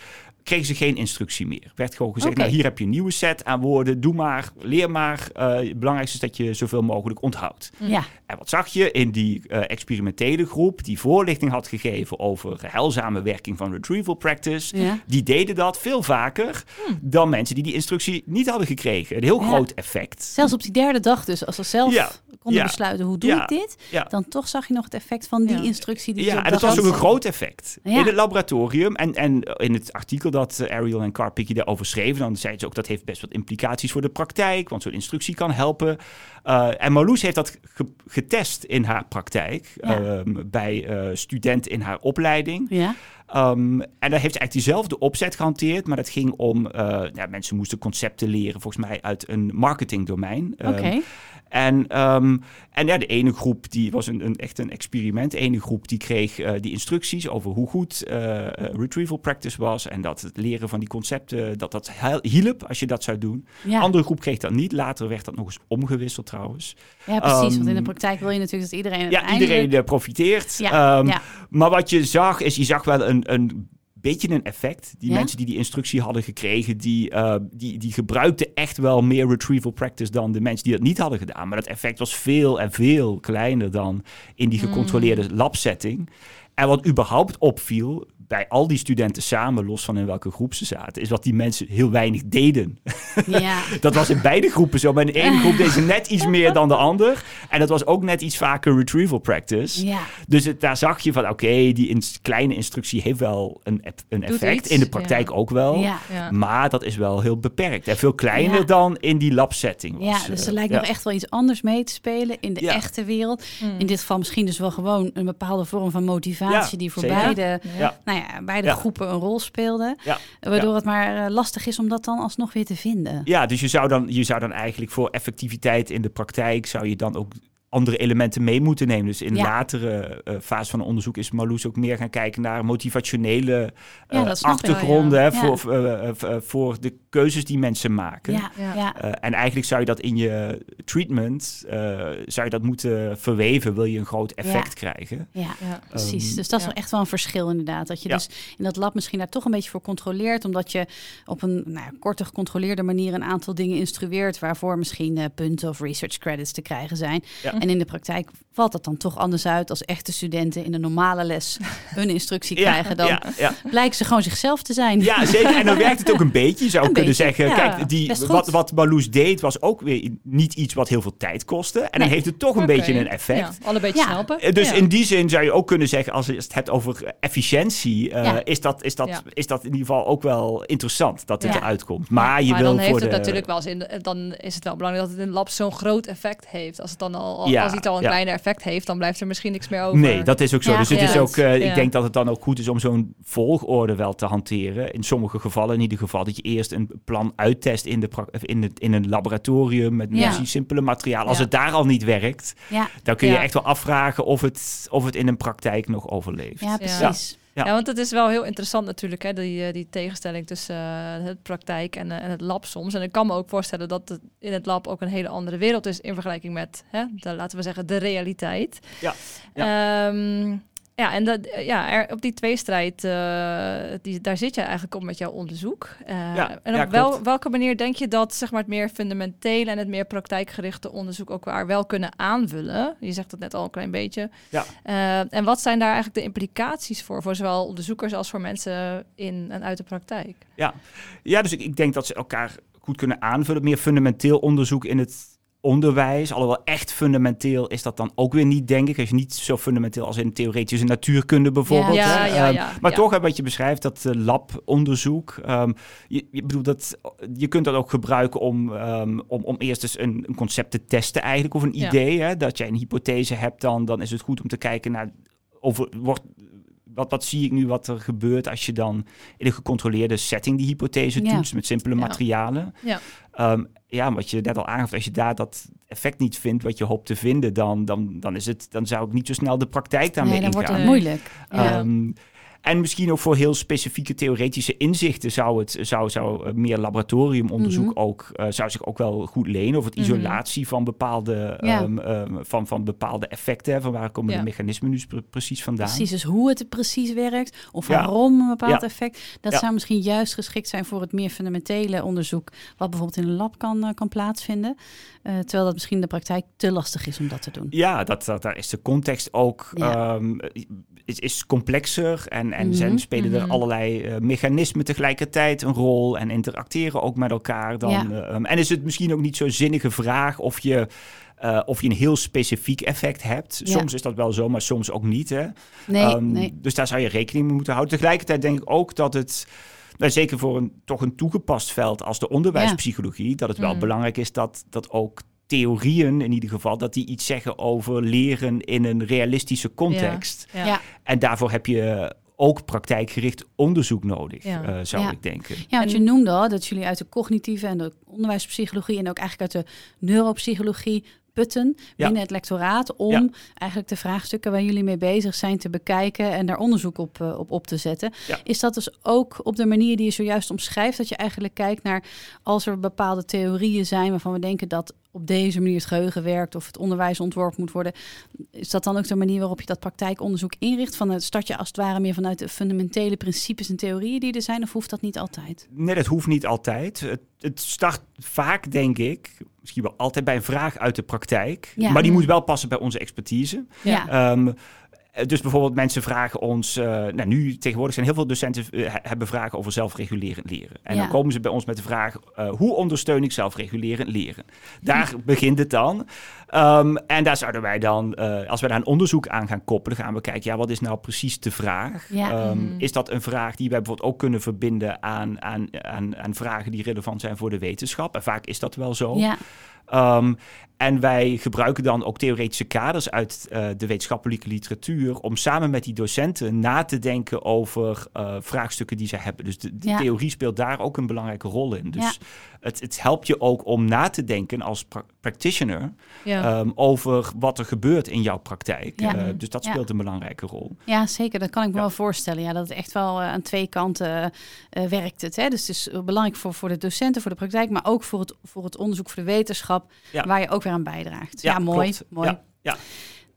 S3: kregen ze geen instructie meer. Werd gewoon gezegd, nou hier heb je een nieuwe set aan woorden, doe maar, leer maar. Eh, het belangrijkste is dat je zoveel mogelijk onthoudt.
S2: Ja,
S3: En wat zag je in die eh, experimentele groep die voorlichting had gegeven over heilzame werking van retrieval practice?
S2: ja.
S3: Die deden dat veel vaker dan mensen die die instructie niet hadden gekregen. Een heel
S2: Ja.
S3: groot effect.
S2: Zelfs op die derde dag dus, als ze zelf
S3: Ja.
S2: Konden
S3: Ja.
S2: besluiten hoe doe
S3: Ja.
S2: ik dit,
S3: Ja.
S2: dan toch zag je nog het effect van die
S1: Ja.
S2: instructie die ze
S3: Ja, en dat was ook een groot effect.
S2: Ja.
S3: In het laboratorium en, en in het artikel dat eh, Ariel en Carpicchi daarover schreven, dan zeiden ze ook dat heeft best wat implicaties voor de praktijk, want zo'n instructie kan helpen. Eh, en Marloes heeft dat ge- getest in haar praktijk
S2: Ja.
S3: ehm, bij eh, studenten in haar opleiding.
S2: Ja,
S3: Ehm, en daar heeft ze eigenlijk diezelfde opzet gehanteerd, maar dat ging om, eh, ja, mensen moesten concepten leren, volgens mij uit een marketingdomein.
S2: Oké.
S3: En, ehm, en ja, de ene groep die was een, een, echt een experiment. De ene groep die kreeg eh, die instructies over hoe goed eh, eh, retrieval practice was. En dat het leren van die concepten, dat dat hielp als je dat zou doen.
S2: Ja.
S3: De andere groep kreeg dat niet. Later werd dat nog eens omgewisseld trouwens.
S2: ja, precies. want in de
S3: Ehm,
S2: praktijk wil je natuurlijk dat iedereen
S3: Ja,
S2: uiteindelijk...
S3: iedereen profiteert.
S2: Ja,
S3: Ehm,
S2: ja.
S3: Maar wat je zag, is je zag wel een, een beetje een effect. Die
S2: Ja?
S3: mensen die die instructie hadden gekregen, die, eh, die, die gebruikten echt wel meer retrieval practice dan de mensen die dat niet hadden gedaan. Maar dat effect was veel en veel kleiner dan in die gecontroleerde labsetting. En wat überhaupt opviel bij al die studenten samen, los van in welke groep ze zaten, is dat die mensen heel weinig deden.
S2: Ja,
S3: Dat was in beide groepen zo. Maar in de ene groep deden ze net iets meer dan de ander. En dat was ook net iets vaker retrieval practice.
S2: ja.
S3: Dus het, daar zag je van, oké, die ins- kleine instructie heeft wel een, een effect. in de praktijk
S1: ja.
S3: ook wel.
S2: ja.
S1: Ja.
S3: Maar dat is wel heel beperkt. En veel kleiner
S2: Ja.
S3: dan in die labsetting was.
S2: Ja, dus er
S3: eh,
S2: lijkt
S3: ja.
S2: nog echt wel iets anders mee te spelen in de
S3: Ja.
S2: echte wereld.
S1: Mm.
S2: In dit geval misschien dus wel gewoon een bepaalde vorm van motivatie
S3: Ja,
S2: die voor
S3: zeker.
S2: beide,
S3: Ja.
S2: Nou ja, beide
S3: Ja.
S2: groepen een rol speelde.
S3: Ja.
S2: Waardoor het maar eh, lastig is om dat dan alsnog weer te vinden.
S3: Ja, dus je zou, dan, je zou dan eigenlijk voor effectiviteit in de praktijk... zou je dan ook andere elementen mee moeten nemen. Dus in
S2: Ja.
S3: latere eh fase van het onderzoek is Marloes ook meer gaan kijken naar motivationele
S2: Ja,
S3: eh,
S2: wel,
S3: achtergronden
S2: ja.
S3: hè, voor, eh, voor de keuzes die mensen maken.
S2: Ja, ja.
S1: Ja.
S3: En eigenlijk zou je dat in je treatment eh, zou je dat moeten verweven, wil je een groot effect krijgen.
S2: ja.
S1: Ja.
S2: Precies, dus dat is wel echt wel een verschil inderdaad. Dat je
S3: Ja.
S2: dus in dat lab misschien daar toch een beetje voor controleert. Omdat je op een nou, ja, korte gecontroleerde manier een aantal dingen instrueert. Waarvoor misschien eh, punten of research credits te krijgen zijn.
S3: Ja.
S2: En in de praktijk valt dat dan toch anders uit als echte studenten in een normale les hun instructie
S3: Ja,
S2: krijgen. Dan
S3: ja, ja.
S2: blijken ze gewoon zichzelf te zijn.
S3: Ja, zeker. En dan werkt het ook een beetje. Je zou
S2: Een
S3: kunnen
S2: beetje,
S3: zeggen,
S2: ja.
S3: kijk, die, wat, wat Marloes deed was ook weer niet iets wat heel veel tijd kostte. En dan heeft het toch een beetje een effect.
S1: Ja, alle beetjes
S2: Ja.
S1: helpen.
S3: Eh, Dus
S1: Ja.
S3: in die zin zou je ook kunnen zeggen, als je het hebt over efficiëntie, eh,
S2: Ja.
S3: is, dat, is, dat,
S1: Ja.
S3: is dat in ieder geval ook wel interessant dat dit
S2: Ja.
S3: eruit komt. Maar je
S1: maar
S3: wil
S1: dan heeft het
S3: de...
S1: natuurlijk wel zin. Dan is het wel belangrijk dat het in het lab zo'n groot effect heeft. Als het dan al, al-
S3: Ja,
S1: als iets al een
S3: ja.
S1: kleiner effect heeft, dan blijft er misschien niks meer over.
S3: Nee, dat is ook zo.
S2: Ja,
S3: dus het
S1: ja.
S3: is ook, eh,
S1: Ja.
S3: ik denk dat het dan ook goed is om zo'n volgorde wel te hanteren. In sommige gevallen in ieder geval. Dat je eerst een plan uittest in, de in, het, in een laboratorium met
S2: Ja.
S3: misschien simpele materiaal. Als
S1: Ja.
S3: het daar al niet werkt,
S2: Ja,
S3: dan kun je
S1: Ja.
S3: echt wel afvragen of het, of het in een praktijk nog overleeft.
S2: ja precies.
S3: Ja.
S1: Ja, want het is wel heel interessant natuurlijk, hè, die, eh, die tegenstelling tussen eh, het praktijk en, eh, en het lab soms. En ik kan me ook voorstellen dat het in het lab ook een hele andere wereld is in vergelijking met, hè, de, laten we zeggen, de realiteit.
S3: Ja,
S1: Ehm, ja, en dat, eh, ja, er, op die tweestrijd, eh, die, daar zit je eigenlijk op met jouw onderzoek. Eh,
S3: Ja,
S1: en
S3: ja,
S1: op wel, welke manier denk je dat zeg maar, het meer fundamentele en het meer praktijkgerichte onderzoek ook waar wel kunnen aanvullen? Je zegt het net al een klein beetje.
S3: Ja.
S1: En wat zijn daar eigenlijk de implicaties voor, voor zowel onderzoekers als voor mensen in en uit de praktijk?
S3: Ja, dus ik, ik denk dat ze elkaar goed kunnen aanvullen. Meer fundamenteel onderzoek in het onderwijs. Alhoewel echt fundamenteel is dat dan ook weer niet, denk ik. Als je niet zo fundamenteel als in theoretische natuurkunde bijvoorbeeld.
S1: Ja,
S3: hè.
S1: ja,
S3: Ehm, maar toch, wat je beschrijft, dat eh, labonderzoek. ehm, je, je, bedoelt dat, je kunt dat ook gebruiken om, ehm, om, om eerst eens een, een concept te testen eigenlijk. Of een idee. Hè, dat jij een hypothese hebt, dan, dan is het goed om te kijken naar... Over, wordt, wat, wat zie ik nu wat er gebeurt als je dan in een gecontroleerde setting die hypothese
S2: Ja.
S3: toetst met simpele
S1: Ja.
S3: materialen?
S1: Ja.
S3: Ehm, ja, wat je net al aangaf, als je daar dat effect niet vindt wat je hoopt te vinden, dan, dan, dan, is het, dan zou ik niet zo snel de praktijk daarmee
S2: Nee, dan wordt
S3: ingaan.
S2: het moeilijk. Ja.
S3: En misschien ook voor heel specifieke theoretische inzichten zou het zou, zou eh, meer laboratoriumonderzoek
S2: Mhm.
S3: ook eh, zou zich ook wel goed lenen. Of het
S1: Mhm.
S3: isolatie van bepaalde
S2: Ja.
S3: ehm, ehm, van, van bepaalde effecten. Van waar komen
S1: Ja.
S3: de mechanismen nu pre- precies vandaan?
S2: Precies, dus hoe het precies werkt of
S3: Ja.
S2: waarom een bepaald effect. Dat zou misschien juist geschikt zijn voor het meer fundamentele onderzoek, wat bijvoorbeeld in een lab kan, eh, kan plaatsvinden. Terwijl dat misschien in de praktijk te lastig is om dat te doen.
S3: Ja, dat, dat, daar is de context ook ehm, is, is complexer en En, en
S2: Mhm,
S3: zijn, spelen er
S1: mhm.
S3: allerlei eh, mechanismen tegelijkertijd een rol en interacteren ook met elkaar. Dan,
S2: Ja.
S3: eh, um, en is het misschien ook niet zo'n zinnige vraag of je, eh, of je een heel specifiek effect hebt.
S2: Ja.
S3: Soms is dat wel zo, maar soms ook niet. Hè?
S2: Nee,
S3: Ehm,
S2: nee.
S3: Dus daar zou je rekening mee moeten houden. Tegelijkertijd denk ik ook dat het, nou, zeker voor een toch een toegepast veld als de onderwijspsychologie, dat het wel
S1: Mm.
S3: belangrijk is dat, dat ook theorieën in ieder geval, dat die iets zeggen over leren in een realistische context.
S1: Ja.
S2: Ja.
S3: En daarvoor heb je ook praktijkgericht onderzoek nodig,
S1: Ja.
S3: eh, zou
S2: Ja.
S3: ik denken.
S2: Ja, want je noemde al dat jullie uit de cognitieve en de onderwijspsychologie en ook eigenlijk uit de neuropsychologie putten binnen het lectoraat om
S3: Ja.
S2: eigenlijk de vraagstukken waar jullie mee bezig zijn te bekijken en daar onderzoek op, eh, op op te zetten.
S3: Ja.
S2: Is dat dus ook op de manier die je zojuist omschrijft, dat je eigenlijk kijkt naar als er bepaalde theorieën zijn waarvan we denken dat op deze manier het geheugen werkt of het onderwijs ontworpen moet worden, is dat dan ook de manier waarop je dat praktijkonderzoek inricht? Van het start je als het ware meer vanuit de fundamentele principes en theorieën die er zijn, of hoeft dat niet altijd?
S3: Nee, dat hoeft niet altijd. Het, het start vaak, denk ik, misschien wel altijd bij een vraag uit de praktijk.
S2: Ja.
S3: Maar die moet wel passen bij onze expertise.
S2: Ja.
S3: Ehm, dus bijvoorbeeld mensen vragen ons, eh, nou nu tegenwoordig zijn heel veel docenten eh, he- hebben vragen over zelfregulerend leren. En
S2: Ja.
S3: dan komen ze bij ons met de vraag, eh, hoe ondersteun ik zelfregulerend leren? Daar begint het dan. Ehm, en daar zouden wij dan, eh, als we daar een onderzoek aan gaan koppelen, gaan we kijken, ja, wat is nou precies de vraag?
S2: Ja.
S3: Ehm,
S1: Mhm.
S3: Is dat een vraag die wij bijvoorbeeld ook kunnen verbinden aan, aan, aan, aan vragen die relevant zijn voor de wetenschap? En vaak is dat wel zo.
S2: Ja,
S3: Ehm, en wij gebruiken dan ook theoretische kaders uit eh, de wetenschappelijke literatuur om samen met die docenten na te denken over eh, vraagstukken die ze hebben. Dus de, de
S2: Ja.
S3: theorie speelt daar ook een belangrijke rol in. Dus
S2: Ja.
S3: het, het helpt je ook om na te denken als practitioner
S1: Ja.
S3: ehm, over wat er gebeurt in jouw praktijk.
S2: Ja.
S3: Eh, dus dat
S2: Ja.
S3: speelt een belangrijke rol.
S2: ja, zeker. Dat kan ik me wel voorstellen. Ja, dat het echt wel eh, aan twee kanten eh, werkt. Het, hè? Dus het is belangrijk voor, voor de docenten, voor de praktijk, maar ook voor het, voor het onderzoek, voor de wetenschap, waar je ook weer aan bijdraagt. Ja, mooi.
S3: klopt.
S2: mooi.
S3: Ja.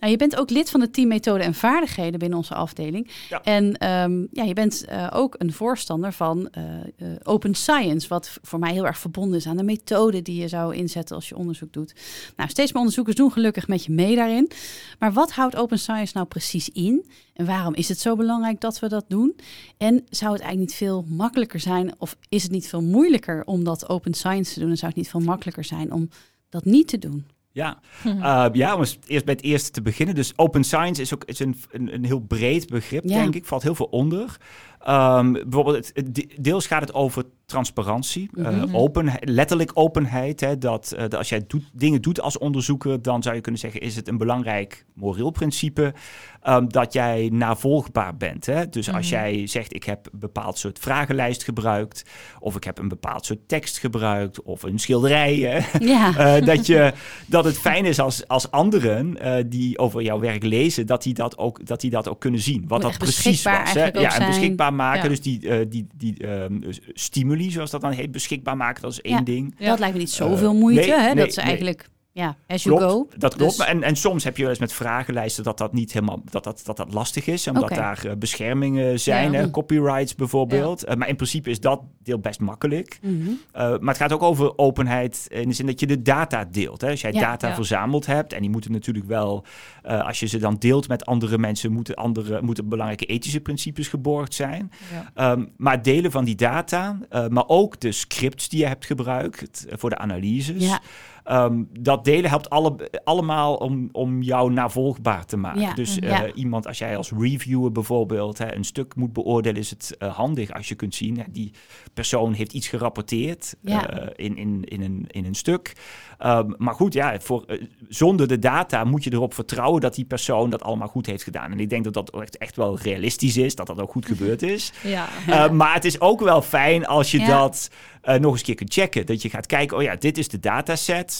S2: Nou, je bent ook lid van het team Methode en Vaardigheden binnen onze afdeling.
S3: Ja.
S2: En ehm, ja, je bent eh, ook een voorstander van eh, eh, open science, wat voor mij heel erg verbonden is aan de methode die je zou inzetten als je onderzoek doet. Nou, steeds meer onderzoekers doen gelukkig met je mee daarin. Maar wat houdt open science nou precies in? En waarom is het zo belangrijk dat we dat doen? En zou het eigenlijk niet veel makkelijker zijn, of is het niet veel moeilijker om dat open science te doen? En zou het niet veel makkelijker zijn om dat niet te doen?
S3: Ja, Eh, ja om eens eerst bij het eerste te beginnen. Dus open science is ook is een, een, een heel breed begrip,
S2: Ja.
S3: denk ik. Valt heel veel onder. Ehm, bijvoorbeeld, het, deels gaat het over transparantie, eh,
S2: Mhm.
S3: openheid, letterlijk openheid. Hè, dat, eh, dat als jij doet, dingen doet als onderzoeker, dan zou je kunnen zeggen, is het een belangrijk moreel principe ehm, dat jij navolgbaar bent. Hè? Dus als
S1: Mhm.
S3: jij zegt, ik heb een bepaald soort vragenlijst gebruikt, of ik heb een bepaald soort tekst gebruikt, of een schilderij, hè,
S2: Ja,
S3: eh, dat, je, dat het fijn is als, als anderen die over jouw werk lezen, dat die dat ook, dat die dat ook kunnen zien. Wat
S2: Moet
S3: dat precies
S2: beschikbaar
S3: was. Hè? Ja, en
S2: zijn.
S3: Beschikbaar maken.
S1: Ja.
S3: Dus die, eh, die, die ehm, stimuli, zoals dat dan heet, beschikbaar maken, dat is één
S2: Ja.
S3: ding.
S1: Ja.
S2: dat lijkt me niet zoveel
S3: Eh,
S2: moeite.
S3: nee,
S2: hè?
S3: nee,
S2: dat is
S3: nee.
S2: eigenlijk, ja, as you
S3: Klopt,
S2: go.
S3: dat klopt.
S2: Dus-
S3: En, en soms heb je wel eens met vragenlijsten dat dat niet helemaal dat dat, dat, dat lastig is, omdat daar eh, beschermingen zijn,
S1: Ja.
S3: hè, copyrights bijvoorbeeld. Eh, maar in principe is dat deel best makkelijk.
S2: Mhm.
S3: Uh, maar het gaat ook over openheid in de zin dat je de data deelt. Hè? Als jij
S2: Ja,
S3: data verzameld hebt, en die moeten natuurlijk wel, als je ze dan deelt met andere mensen, moeten, andere, moeten belangrijke ethische principes geborgd zijn. Um, maar delen van die data, maar ook de scripts die je hebt gebruikt voor de analyses. Um, dat delen helpt alle, allemaal om, om jou navolgbaar te maken.
S2: Ja,
S3: Dus uh,
S2: ja.
S3: iemand, als jij als reviewer bijvoorbeeld hè, een stuk moet beoordelen, is het uh, handig als je kunt zien, hè, die persoon heeft iets gerapporteerd
S2: Ja.
S3: uh, in, in, in, een, in een stuk. Um, maar goed, ja, voor, zonder de data moet je erop vertrouwen dat die persoon dat allemaal goed heeft gedaan. En ik denk dat dat echt, echt wel realistisch is, dat dat ook goed gebeurd is.
S1: Ja.
S3: Maar het is ook wel fijn als je dat nog eens een keer kunt checken. Dat je gaat kijken, oh ja, dit is de dataset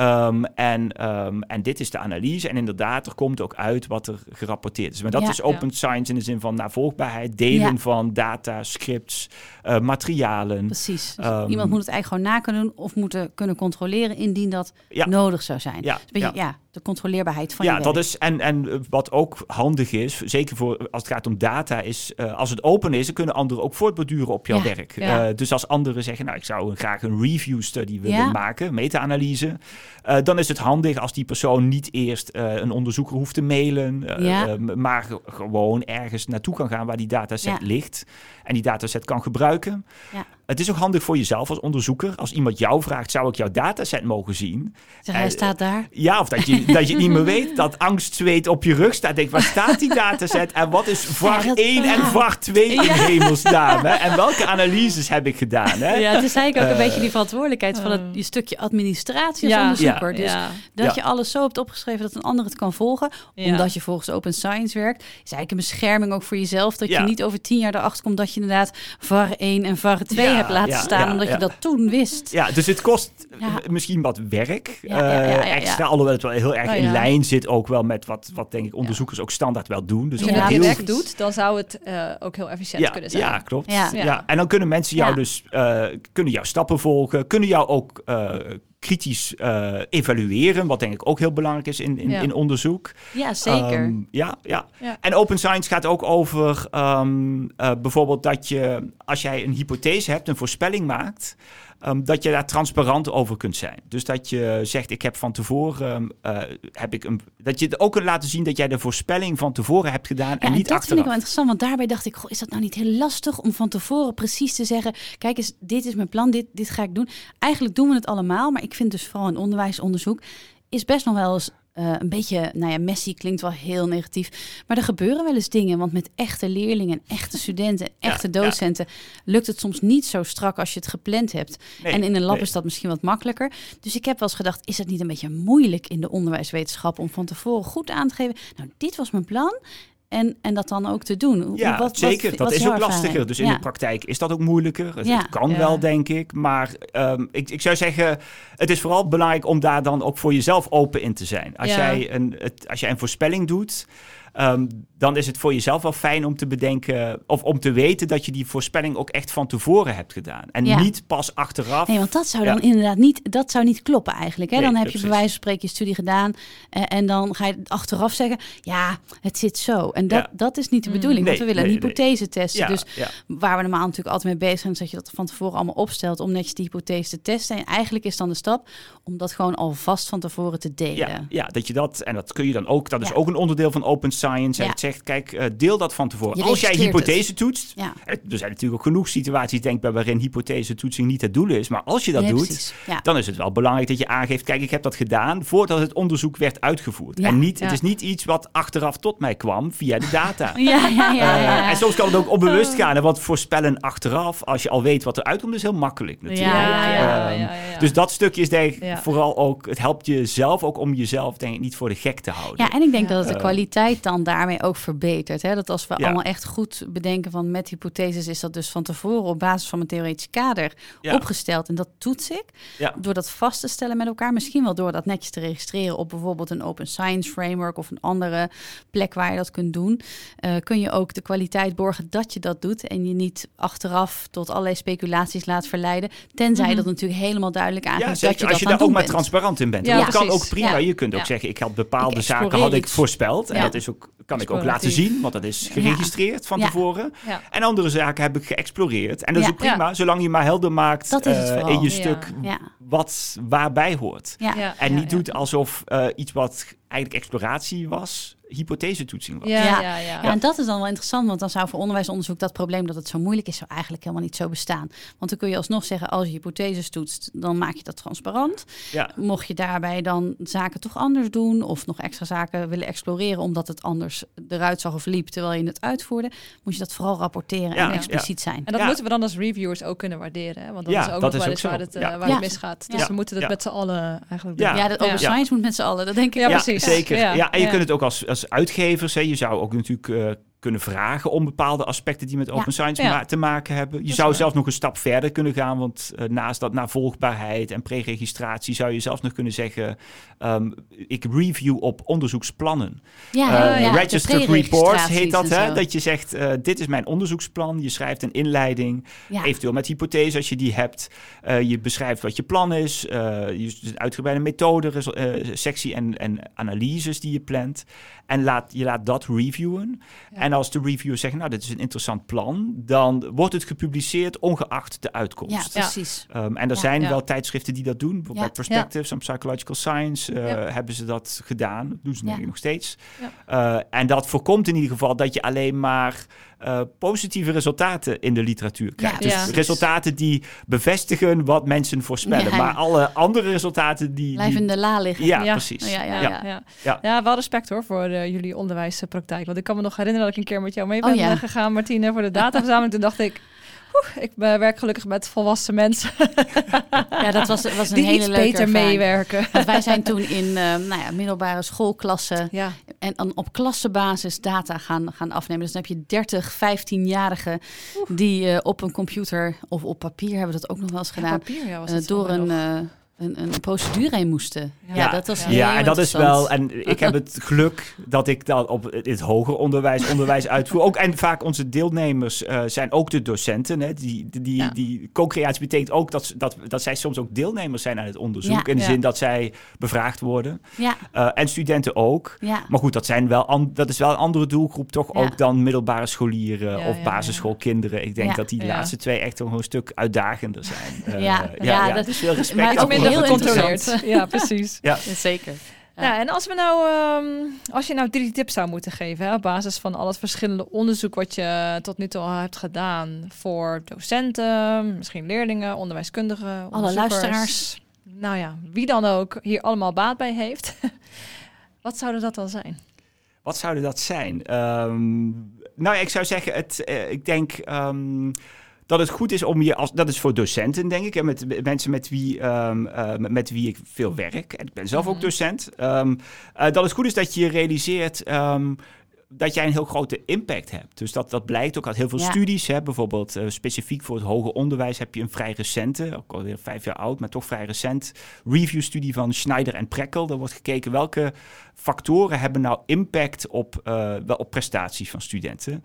S3: um, en, um, en dit is de analyse. En inderdaad, er komt ook uit wat er gerapporteerd is. Maar dat
S2: Ja.
S3: is open science in de zin van navolgbaarheid, delen
S2: Ja.
S3: van data, scripts, uh, materialen.
S2: Precies. Dus
S3: Ehm,
S2: iemand moet het eigenlijk gewoon na kunnen doen of moeten kunnen controleren indien dat nodig zou zijn.
S3: Ja,
S2: Dus beetje,
S3: ja.
S2: ja. de controleerbaarheid van
S3: ja,
S2: je
S3: dat is. En, en wat ook handig is, zeker voor als het gaat om data, is uh, als het open is, dan kunnen anderen ook voortborduren op jouw werk. Uh, dus als anderen zeggen, nou, ik zou graag een review study willen maken, meta-analyse, eh, dan is het handig als die persoon niet eerst eh, een onderzoeker hoeft te mailen, eh,
S2: Ja.
S3: maar ge- gewoon ergens naartoe kan gaan waar die dataset
S2: Ja.
S3: ligt en die dataset kan gebruiken.
S2: Ja.
S3: Het is ook handig voor jezelf als onderzoeker. Als iemand jou vraagt, zou ik jouw dataset mogen zien?
S2: Zeg, hij
S3: Eh,
S2: staat daar.
S3: Ja, of dat je, dat je niet meer weet. Dat angstzweet op je rug staat. Denk, waar staat die dataset? En wat is VAR
S2: Ja, dat-
S3: 1 en
S2: ja.
S3: VAR 2 in hemelsnaam? Hè? En welke analyses heb ik gedaan? Hè?
S2: Ja, het is eigenlijk ook een
S3: Eh,
S2: beetje die verantwoordelijkheid van het
S1: eh.
S2: je stukje administratie als
S1: Ja.
S2: onderzoeker.
S1: Ja.
S2: Dus
S1: ja.
S2: dat
S3: Ja.
S2: je alles zo hebt opgeschreven dat een ander het kan volgen,
S1: Ja.
S2: omdat je volgens Open Science werkt, is eigenlijk een bescherming ook voor jezelf. Dat
S3: Ja.
S2: je niet over tien jaar erachter komt dat je inderdaad VAR 1 en VAR 2
S3: Ja,
S2: hebt laten staan, omdat je dat toen wist.
S3: Ja, dus het kost misschien wat werk
S2: ja.
S3: extra. Alhoewel het wel heel erg
S1: Oh,
S3: in lijn zit ook wel met wat, wat denk ik onderzoekers ook standaard wel doen. Dus
S1: Als je het
S3: heel
S1: direct doet, dan zou het eh, ook heel efficiënt kunnen zijn.
S3: ja, klopt.
S2: Ja.
S3: En dan kunnen mensen jou dus eh, kunnen jouw stappen volgen, kunnen jou ook kritisch eh, evalueren, wat denk ik ook heel belangrijk is in, in,
S1: Ja.
S3: in onderzoek.
S2: Ja, zeker.
S3: Ehm, ja, ja,
S1: Ja.
S3: En open science gaat ook over ehm, eh, bijvoorbeeld dat je, als jij een hypothese hebt, een voorspelling maakt, ehm, dat je daar transparant over kunt zijn. Dus dat je zegt, ik heb van tevoren, ehm, eh, heb ik een, dat je ook kunt laten zien dat jij de voorspelling van tevoren hebt gedaan
S2: Ja,
S3: en niet
S2: dat vind ik wel interessant, want daarbij dacht ik, goh, is dat nou niet heel lastig om van tevoren precies te zeggen, kijk eens, dit is mijn plan, dit, dit ga ik doen. Eigenlijk doen we het allemaal, maar ik vind dus vooral in onderwijsonderzoek is best nog wel eens eh, een beetje, nou ja, messy klinkt wel heel negatief, maar er gebeuren wel eens dingen, want met echte leerlingen, echte studenten,
S3: Ja,
S2: echte
S3: ja.
S2: docenten lukt het soms niet zo strak als je het gepland hebt.
S3: Nee,
S2: en in een lab
S3: nee.
S2: is dat misschien wat makkelijker. Dus ik heb wel eens gedacht, is het niet een beetje moeilijk in de onderwijswetenschap om van tevoren goed aan te geven, nou, dit was mijn plan. En, en dat dan ook te doen.
S3: Ja,
S2: wat- wat-
S3: zeker.
S2: wat
S3: dat is ook lastiger. Dus in
S2: Ja.
S3: de praktijk is dat ook moeilijker. Het,
S2: Ja.
S3: het kan
S1: Ja.
S3: wel, denk ik. Maar ehm, ik, ik zou zeggen, het is vooral belangrijk om daar dan ook voor jezelf open in te zijn. Als,
S1: Ja.
S3: jij, een, het, als jij een voorspelling doet, ehm, dan is het voor jezelf wel fijn om te bedenken... of om te weten dat je die voorspelling ook echt van tevoren hebt gedaan. En
S2: Ja.
S3: niet pas achteraf.
S2: Nee, want dat zou
S3: Ja.
S2: dan inderdaad niet, dat zou niet kloppen eigenlijk. Hè?
S3: Nee,
S2: dan heb je bij wijze van spreken je studie gedaan eh, en dan ga je achteraf zeggen, ja, het zit zo. En dat,
S3: Ja.
S2: dat is niet de
S1: Mm.
S2: bedoeling, want we willen
S3: nee,
S2: een hypothese testen.
S3: ja,
S2: Dus
S3: ja.
S2: waar we normaal natuurlijk altijd mee bezig zijn, is dat je dat van tevoren allemaal opstelt om netjes die hypothese te testen. En eigenlijk is dan de stap om dat gewoon alvast van tevoren te delen.
S3: Ja, ja, dat je dat, en dat kun je dan ook, dat is
S2: Ja.
S3: ook een onderdeel van open science. En
S2: Ja.
S3: het zegt, kijk, eh, deel dat van tevoren.
S2: Je
S3: Als jij hypothese toetst,
S2: Ja.
S3: er er zijn natuurlijk ook genoeg situaties denkbaar waarin hypothese-toetsing niet het doel is. Maar als je dat doet, dan is het wel belangrijk dat je aangeeft, kijk, ik heb dat gedaan voordat het onderzoek werd uitgevoerd. En niet, het is niet iets wat achteraf tot mij kwam via de data. Eh, en soms kan het ook onbewust gaan. hè, Want voorspellen achteraf, als je al weet wat eruit komt, is heel makkelijk natuurlijk. Ehm. Dus dat stukje is denk ik vooral ook, het helpt je zelf ook om jezelf denk ik niet voor de gek te houden.
S2: Ja, en ik denk dat het de
S3: Eh.
S2: kwaliteit dan daarmee ook verbetert. Hè? Dat als we
S3: Ja.
S2: allemaal echt goed bedenken van met hypotheses is dat dus van tevoren op basis van mijn theoretisch kader
S3: Ja.
S2: opgesteld. En dat toets ik.
S3: Ja.
S2: Door dat vast te stellen met elkaar. Misschien wel door dat netjes te registreren op bijvoorbeeld een open science framework of een andere plek waar je dat kunt doen. eh, kun je ook de kwaliteit borgen dat je dat doet. En je niet achteraf tot allerlei speculaties laat verleiden. Tenzij
S1: Mhm.
S2: dat natuurlijk helemaal duidelijk aangeeft
S3: Ja,
S2: dat je
S3: als
S2: dat
S3: je daar ook maar
S2: bent.
S3: transparant in bent. Dat kan ook prima. Je kunt ook zeggen, ik had bepaalde
S2: Ik
S3: zaken had ik voorspeld. En dat is ook, kan ik ook laten zien, want dat is geregistreerd van tevoren.
S1: Ja.
S3: En andere zaken heb ik geëxploreerd. En dat is ook prima, zolang je maar helder maakt eh, in je stuk wat waarbij hoort. En niet doet alsof eh, iets wat eigenlijk exploratie was, hypothesetoetsing was.
S1: Ja,
S2: Ja.
S1: ja, ja.
S2: Ja, en dat is dan wel interessant, want dan zou voor onderwijsonderzoek dat probleem dat het zo moeilijk is, zou eigenlijk helemaal niet zo bestaan. Want dan kun je alsnog zeggen, als je hypotheses toetst, dan maak je dat transparant.
S3: Ja.
S2: Mocht je daarbij dan zaken toch anders doen of nog extra zaken willen exploreren omdat het anders eruit zag of liep terwijl je het uitvoerde, moet je dat vooral rapporteren
S3: Ja,
S2: en
S3: ja.
S2: expliciet zijn.
S1: En dat
S3: Ja.
S1: moeten we dan als reviewers ook kunnen waarderen. Hè? Want dat
S3: Ja,
S1: is ook
S3: dat
S1: nog
S3: is
S1: wel
S3: ook
S1: eens waar het, eh,
S3: Ja.
S1: waar
S2: Ja.
S1: het misgaat. Dus
S3: Ja.
S1: we moeten het
S3: Ja.
S1: met z'n allen eigenlijk
S3: Ja.
S1: doen.
S2: Ja, de open
S1: Ja.
S2: science moet met z'n allen, dat denk ik.
S1: Ja, precies.
S3: Zeker.
S1: Ja.
S3: Ja, en je
S1: Ja.
S3: kunt het ook als, als uitgevers, hè, je zou ook natuurlijk eh, kunnen vragen om bepaalde aspecten die met open science
S1: Ja.
S3: ma- te maken hebben. Je zou zelfs nog een stap verder kunnen gaan, want eh, naast dat navolgbaarheid en preregistratie zou je zelfs nog kunnen zeggen, ehm, ik review op onderzoeksplannen.
S2: Ja,
S3: Eh,
S2: ja,
S3: registered reports heet dat, hè?
S2: zo.
S3: Dat je zegt, eh, dit is mijn onderzoeksplan. Je schrijft een inleiding,
S2: Ja.
S3: eventueel met hypothese als je die hebt. Je beschrijft wat je plan is. je een uitgebreide methode, sectie en, en analyses die je plant. En laat, je laat dat reviewen. En als de reviewers zeggen, nou, dit is een interessant plan, dan wordt het gepubliceerd ongeacht de
S2: Ja,
S3: uitkomst.
S2: precies.
S3: Ehm, en er
S2: Ja,
S3: zijn
S1: ja.
S3: wel tijdschriften die dat doen. Bijvoorbeeld
S2: Ja.
S3: Perspectives en Psychological Science eh,
S1: Ja.
S3: hebben ze dat gedaan. Dat doen ze
S2: Ja.
S3: ik nog steeds.
S1: Ja.
S3: Eh, en dat voorkomt in ieder geval dat je alleen maar eh, positieve resultaten in de literatuur krijgt.
S2: Ja,
S3: dus resultaten die bevestigen wat mensen voorspellen.
S2: Ja.
S3: Maar alle andere resultaten die...
S2: Blijf
S3: die-
S2: in de la liggen.
S3: ja,
S1: Ja.
S3: precies.
S2: Ja, ja,
S1: Ja,
S2: ja.
S1: ja.
S3: Ja.
S1: Ja. wel respect hoor voor eh, jullie onderwijspraktijk. Want ik kan me nog herinneren dat ik een keer met jou mee ben
S2: Oh, ja.
S1: eh, gegaan, Martine, voor de dataverzameling. Toen dacht ik, ik eh, werk gelukkig met volwassen mensen
S2: Ja, dat was, was een
S1: die
S2: hele
S1: iets
S2: leuke
S1: beter
S2: ervaring.
S1: meewerken.
S2: Want wij zijn toen in eh, nou ja, middelbare schoolklassen
S1: Ja,
S2: en dan op klassenbasis data gaan, gaan afnemen. Dus dan heb je 30, 15-jarigen die eh, op een computer of op papier hebben we dat ook nog wel eens gedaan.
S1: papier, ja, was
S2: eh, door een,
S1: nog.
S2: eh, een, een procedure heen moesten. Ja,
S1: Ja.
S2: dat was
S1: Ja.
S2: heel
S3: Ja, en dat is wel. En ik heb het geluk dat ik dan op het hoger onderwijs onderwijs uitvoer. Ook, en vaak onze deelnemers eh, zijn ook de docenten. Hè. Die, die,
S1: Ja.
S3: die co-creatie betekent ook dat, dat, dat zij soms ook deelnemers zijn aan het onderzoek.
S2: Ja.
S3: in de
S1: Ja.
S3: zin dat zij bevraagd worden.
S2: Ja,
S3: Eh, en studenten ook.
S2: ja.
S3: Maar goed, dat, zijn wel an- dat is wel een andere doelgroep, toch
S2: Ja.
S3: ook dan middelbare scholieren
S1: Ja,
S3: of
S1: ja,
S3: basisschoolkinderen. Ik denk
S2: Ja.
S3: dat die
S1: Ja.
S3: laatste twee echt wel een stuk uitdagender zijn. Eh,
S2: Ja, ja, dat-
S3: dus veel respect.
S2: maar heel
S1: gecontroleerd. Ja, precies.
S3: Ja.
S2: zeker. Ja.
S1: Ja, en als we nou, ehm, als je nou drie tips zou moeten geven, hè, op basis van al het verschillende onderzoek wat je tot nu toe al hebt gedaan voor docenten, misschien leerlingen, onderwijskundigen,
S2: Alle luisteraars.
S1: Nou ja, wie dan ook hier allemaal baat bij heeft. wat zouden dat dan zijn?
S3: Wat zouden dat zijn? Ehm, nou, ik zou zeggen, het, eh, ik denk ehm, dat het goed is om je als dat is voor docenten, denk ik, en met, met mensen met wie, eh, met, wie ik veel werk. En ik ben zelf ook
S1: Mhm.
S3: docent. ehm, eh, dat het goed is dat je realiseert. ehm, dat jij een heel grote impact hebt. Dus dat, dat blijkt ook uit heel veel
S2: Ja.
S3: studies. Hè? Bijvoorbeeld eh, specifiek voor het hoger onderwijs heb je een vrij recente, ook alweer vijf jaar oud, maar toch vrij recent, review-studie van Schneider en Prekkel. Daar wordt gekeken welke factoren hebben nou impact op, wel op prestaties van studenten.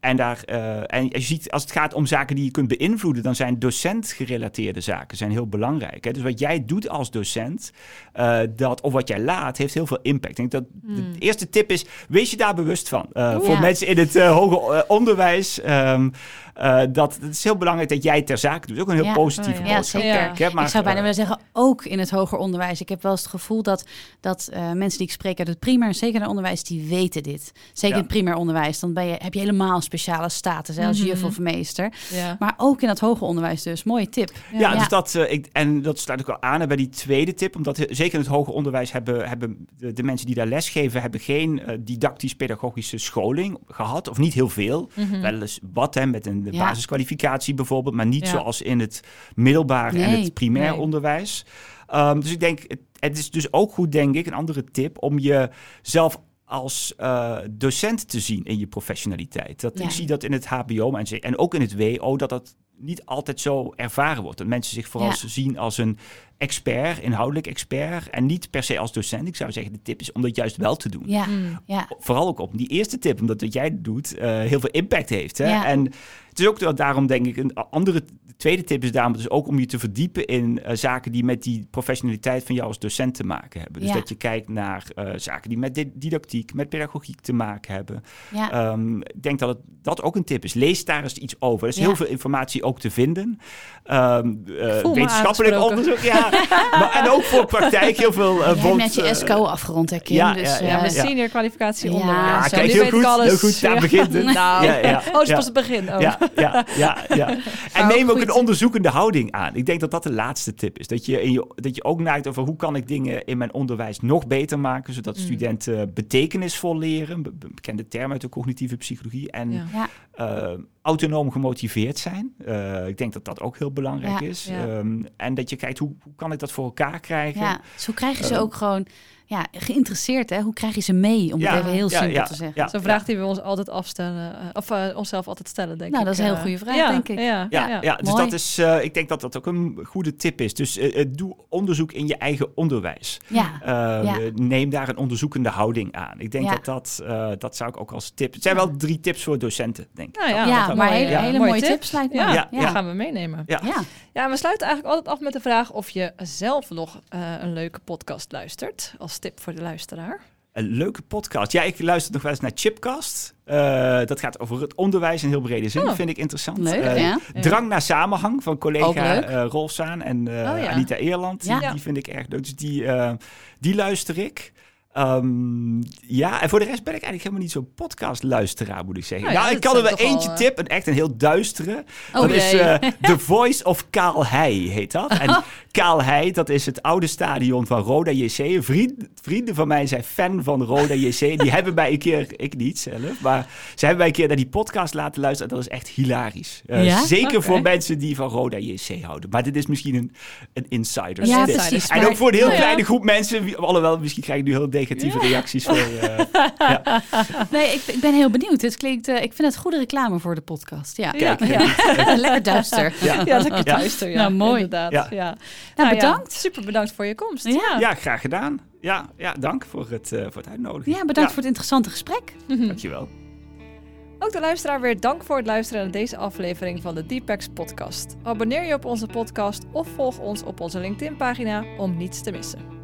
S3: En, daar, eh, en je ziet, als het gaat om zaken die je kunt beïnvloeden, dan zijn docent-gerelateerde zaken zijn heel belangrijk. Hè? Dus wat jij doet als docent, eh, dat, of wat jij laat, heeft heel veel impact. Ik denk dat
S1: Hmm.
S3: de eerste tip is, wees je daar bewust van. Eh,
S2: Oeh,
S3: voor mensen in het hoger onderwijs, ehm, eh, dat, het is heel belangrijk dat jij ter zake doet. Ook een heel
S2: Ja.
S3: positieve
S1: Oh,
S2: ja.
S3: boodschap. Kijk, hè, maar,
S2: ik zou bijna willen zeggen, ook in het hoger onderwijs. Ik heb wel eens het gevoel dat, dat mensen die ik spreek uit het primair en secundair onderwijs, die weten dit. Zeker in het primair onderwijs, dan ben je, heb je helemaal speciale status hè, als
S1: Mhm.
S2: juf of meester.
S1: Ja,
S2: Maar ook in het hoger onderwijs dus. Mooie tip.
S3: Ja,
S1: ja.
S3: Dus dat, eh, ik, en dat sluit ook wel aan bij die tweede tip. Omdat he- zeker in het hoger onderwijs hebben, hebben de, de mensen die daar lesgeven... hebben geen eh, didactisch-pedagogische scholing gehad. Of niet heel veel.
S1: Mhm.
S3: Wel eens wat, hè, met een de
S2: Ja.
S3: basiskwalificatie bijvoorbeeld. Maar niet
S1: Ja.
S3: zoals in het middelbaar en het primair
S1: nee.
S3: onderwijs. Ehm, dus ik denk, het, het is dus ook goed, denk ik, een andere tip... om jezelf als eh, docent te zien in je professionaliteit. Dat,
S2: Ja.
S3: Ik zie dat in het hbo en, en ook in het WO... dat dat niet altijd zo ervaren wordt. Dat mensen zich vooral
S2: Ja.
S3: zien als een expert, inhoudelijk expert... en niet per se als docent. Ik zou zeggen, de tip is om dat juist wel te doen.
S2: Ja,
S1: Mm.
S2: ja.
S3: Vooral ook op die eerste tip, omdat wat jij doet eh, heel veel impact heeft. Hè?
S2: Ja.
S3: En het is ook daarom, denk ik, een andere de tweede tip is daarom dus ook om je te verdiepen in eh, zaken die met die professionaliteit van jou als docent te maken hebben. Dus
S2: Ja.
S3: dat je kijkt naar eh, zaken die met di- didactiek, met pedagogiek te maken hebben.
S2: ja.
S3: Ehm, ik denk dat het, dat ook een tip is. Lees daar eens iets over. Er is
S2: Ja.
S3: heel veel informatie ook te vinden. Ehm, eh, wetenschappelijk onderzoek, ja. Maar, en ook voor praktijk heel veel. eh
S2: Jij hebt
S3: bijvoorbeeld,
S2: net je
S3: eh,
S2: SCO afgerond, hè, Kim?
S3: ja,
S2: dus,
S3: ja,
S1: Ja,
S2: eh,
S1: mijn senior kwalificatie
S2: Ja.
S1: onderwijs.
S3: Ja,
S1: Zo,
S3: kijk, heel goed, heel goed, daar
S1: Ja.
S3: begint het.
S1: Nou,
S3: Ja, ja,
S1: oh, het is
S3: ja.
S1: pas het begin. Oh.
S3: Ja, ja, ja, ja. En neem
S2: ook
S3: ook een onderzoekende houding aan. Ik denk dat dat de laatste tip is. Dat je, in je, dat je ook nadenkt over hoe kan ik dingen in mijn onderwijs nog beter maken, zodat
S1: Mm.
S3: studenten betekenisvol leren. Be- be- bekende term uit de cognitieve psychologie. En
S1: Ja.
S2: Ja.
S3: eh, autonoom gemotiveerd zijn. Eh, ik denk dat dat ook heel belangrijk
S2: Ja.
S3: is.
S1: Ja.
S3: Ehm, en dat je kijkt, hoe, hoe kan ik dat voor elkaar krijgen?
S2: Ja, zo krijg je ze
S3: Eh,
S2: ook gewoon ja, geïnteresseerd. Hè? Hoe krijg je ze mee, om
S3: Ja,
S2: het even heel
S3: ja,
S2: simpel
S3: ja,
S2: te zeggen.
S3: ja.
S1: Zo'n vraag die we ons altijd afstellen, eh, of eh, onszelf altijd stellen, denk
S2: Nou,
S1: ik.
S2: dat is een heel
S1: eh.
S2: goede vraag,
S1: ja,
S2: denk ik.
S1: Ja,
S3: Ja,
S1: ja,
S3: ja. dus
S2: Mooi.
S3: dat is, eh, ik denk dat dat ook een goede tip is. Dus doe onderzoek in je eigen onderwijs.
S2: Ja,
S3: Eh,
S2: Ja.
S3: Neem daar een onderzoekende houding aan. Ik denk
S2: Ja.
S3: dat dat, eh, dat zou ik ook als tip. Het zijn wel drie tips voor docenten, denk ik.
S1: Nou ja,
S2: ja,
S1: dat
S2: maar hele,
S1: ja,
S2: hele
S1: mooie
S2: mooie
S1: tip.
S2: tips lijkt me.
S1: Ja, gaan we meenemen.
S3: Ja.
S2: Ja.
S1: We sluiten eigenlijk altijd af met de vraag of je zelf nog eh, een leuke podcast luistert. Als tip voor de luisteraar.
S3: Een leuke podcast. Ja, ik luister nog wel eens naar Chipcast. Uh, dat gaat over het onderwijs in heel brede zin.
S2: Oh.
S3: Vind ik interessant.
S2: Leuk,
S3: Uh,
S2: ja.
S3: Drang naar samenhang van collega uh, Rolf Zaan en
S1: Oh, ja.
S3: Anita Eerland.
S2: Ja.
S3: Die, die vind ik erg leuk. Dus die, die luister ik. Um, ja, en voor de rest ben ik eigenlijk helemaal niet zo'n podcastluisteraar, moet ik zeggen.
S1: Nou ja,
S3: Nou, ik kan er wel eentje
S1: eh,
S3: tip, een echt een heel duistere.
S2: Oh,
S3: dat is eh, The Voice of Kaal Heij, heet dat. En Kaal Heij, dat is het oude stadion van Roda JC. Een vriend, vrienden van mij zijn fan van Roda JC. Die hebben mij een keer, ik niet zelf, maar ze hebben mij een keer naar die podcast laten luisteren. Dat is echt hilarisch. Eh,
S2: Ja?
S3: Zeker voor mensen die van Roda JC houden. Maar dit is misschien een, een insider.
S2: Ja, precies.
S3: En ook voor een heel
S1: Nou ja.
S3: kleine groep mensen, alhoewel misschien krijg ik nu heel negatieve reacties. Voor, eh, ja.
S2: Nee, ik, ik ben heel benieuwd. Het klinkt, eh, ik vind het goede reclame voor de podcast. Ja,
S1: Ja,
S3: Kijk,
S1: ja.
S2: lekker duister.
S3: Ja.
S1: Ja, lekker. Ja,
S2: Nou, mooi.
S1: Inderdaad.
S3: Ja.
S1: Ja.
S2: Nou,
S1: ja,
S2: bedankt.
S1: super bedankt voor je komst.
S2: Ja.
S3: ja, graag gedaan. Ja, ja dank voor het, eh, voor het uitnodigen.
S2: Ja, bedankt voor het interessante gesprek.
S3: Dankjewel.
S1: Ook de luisteraar weer dank voor het luisteren naar deze aflevering van de Deepex podcast. Abonneer je op onze podcast of volg ons op onze LinkedIn pagina om niets te missen.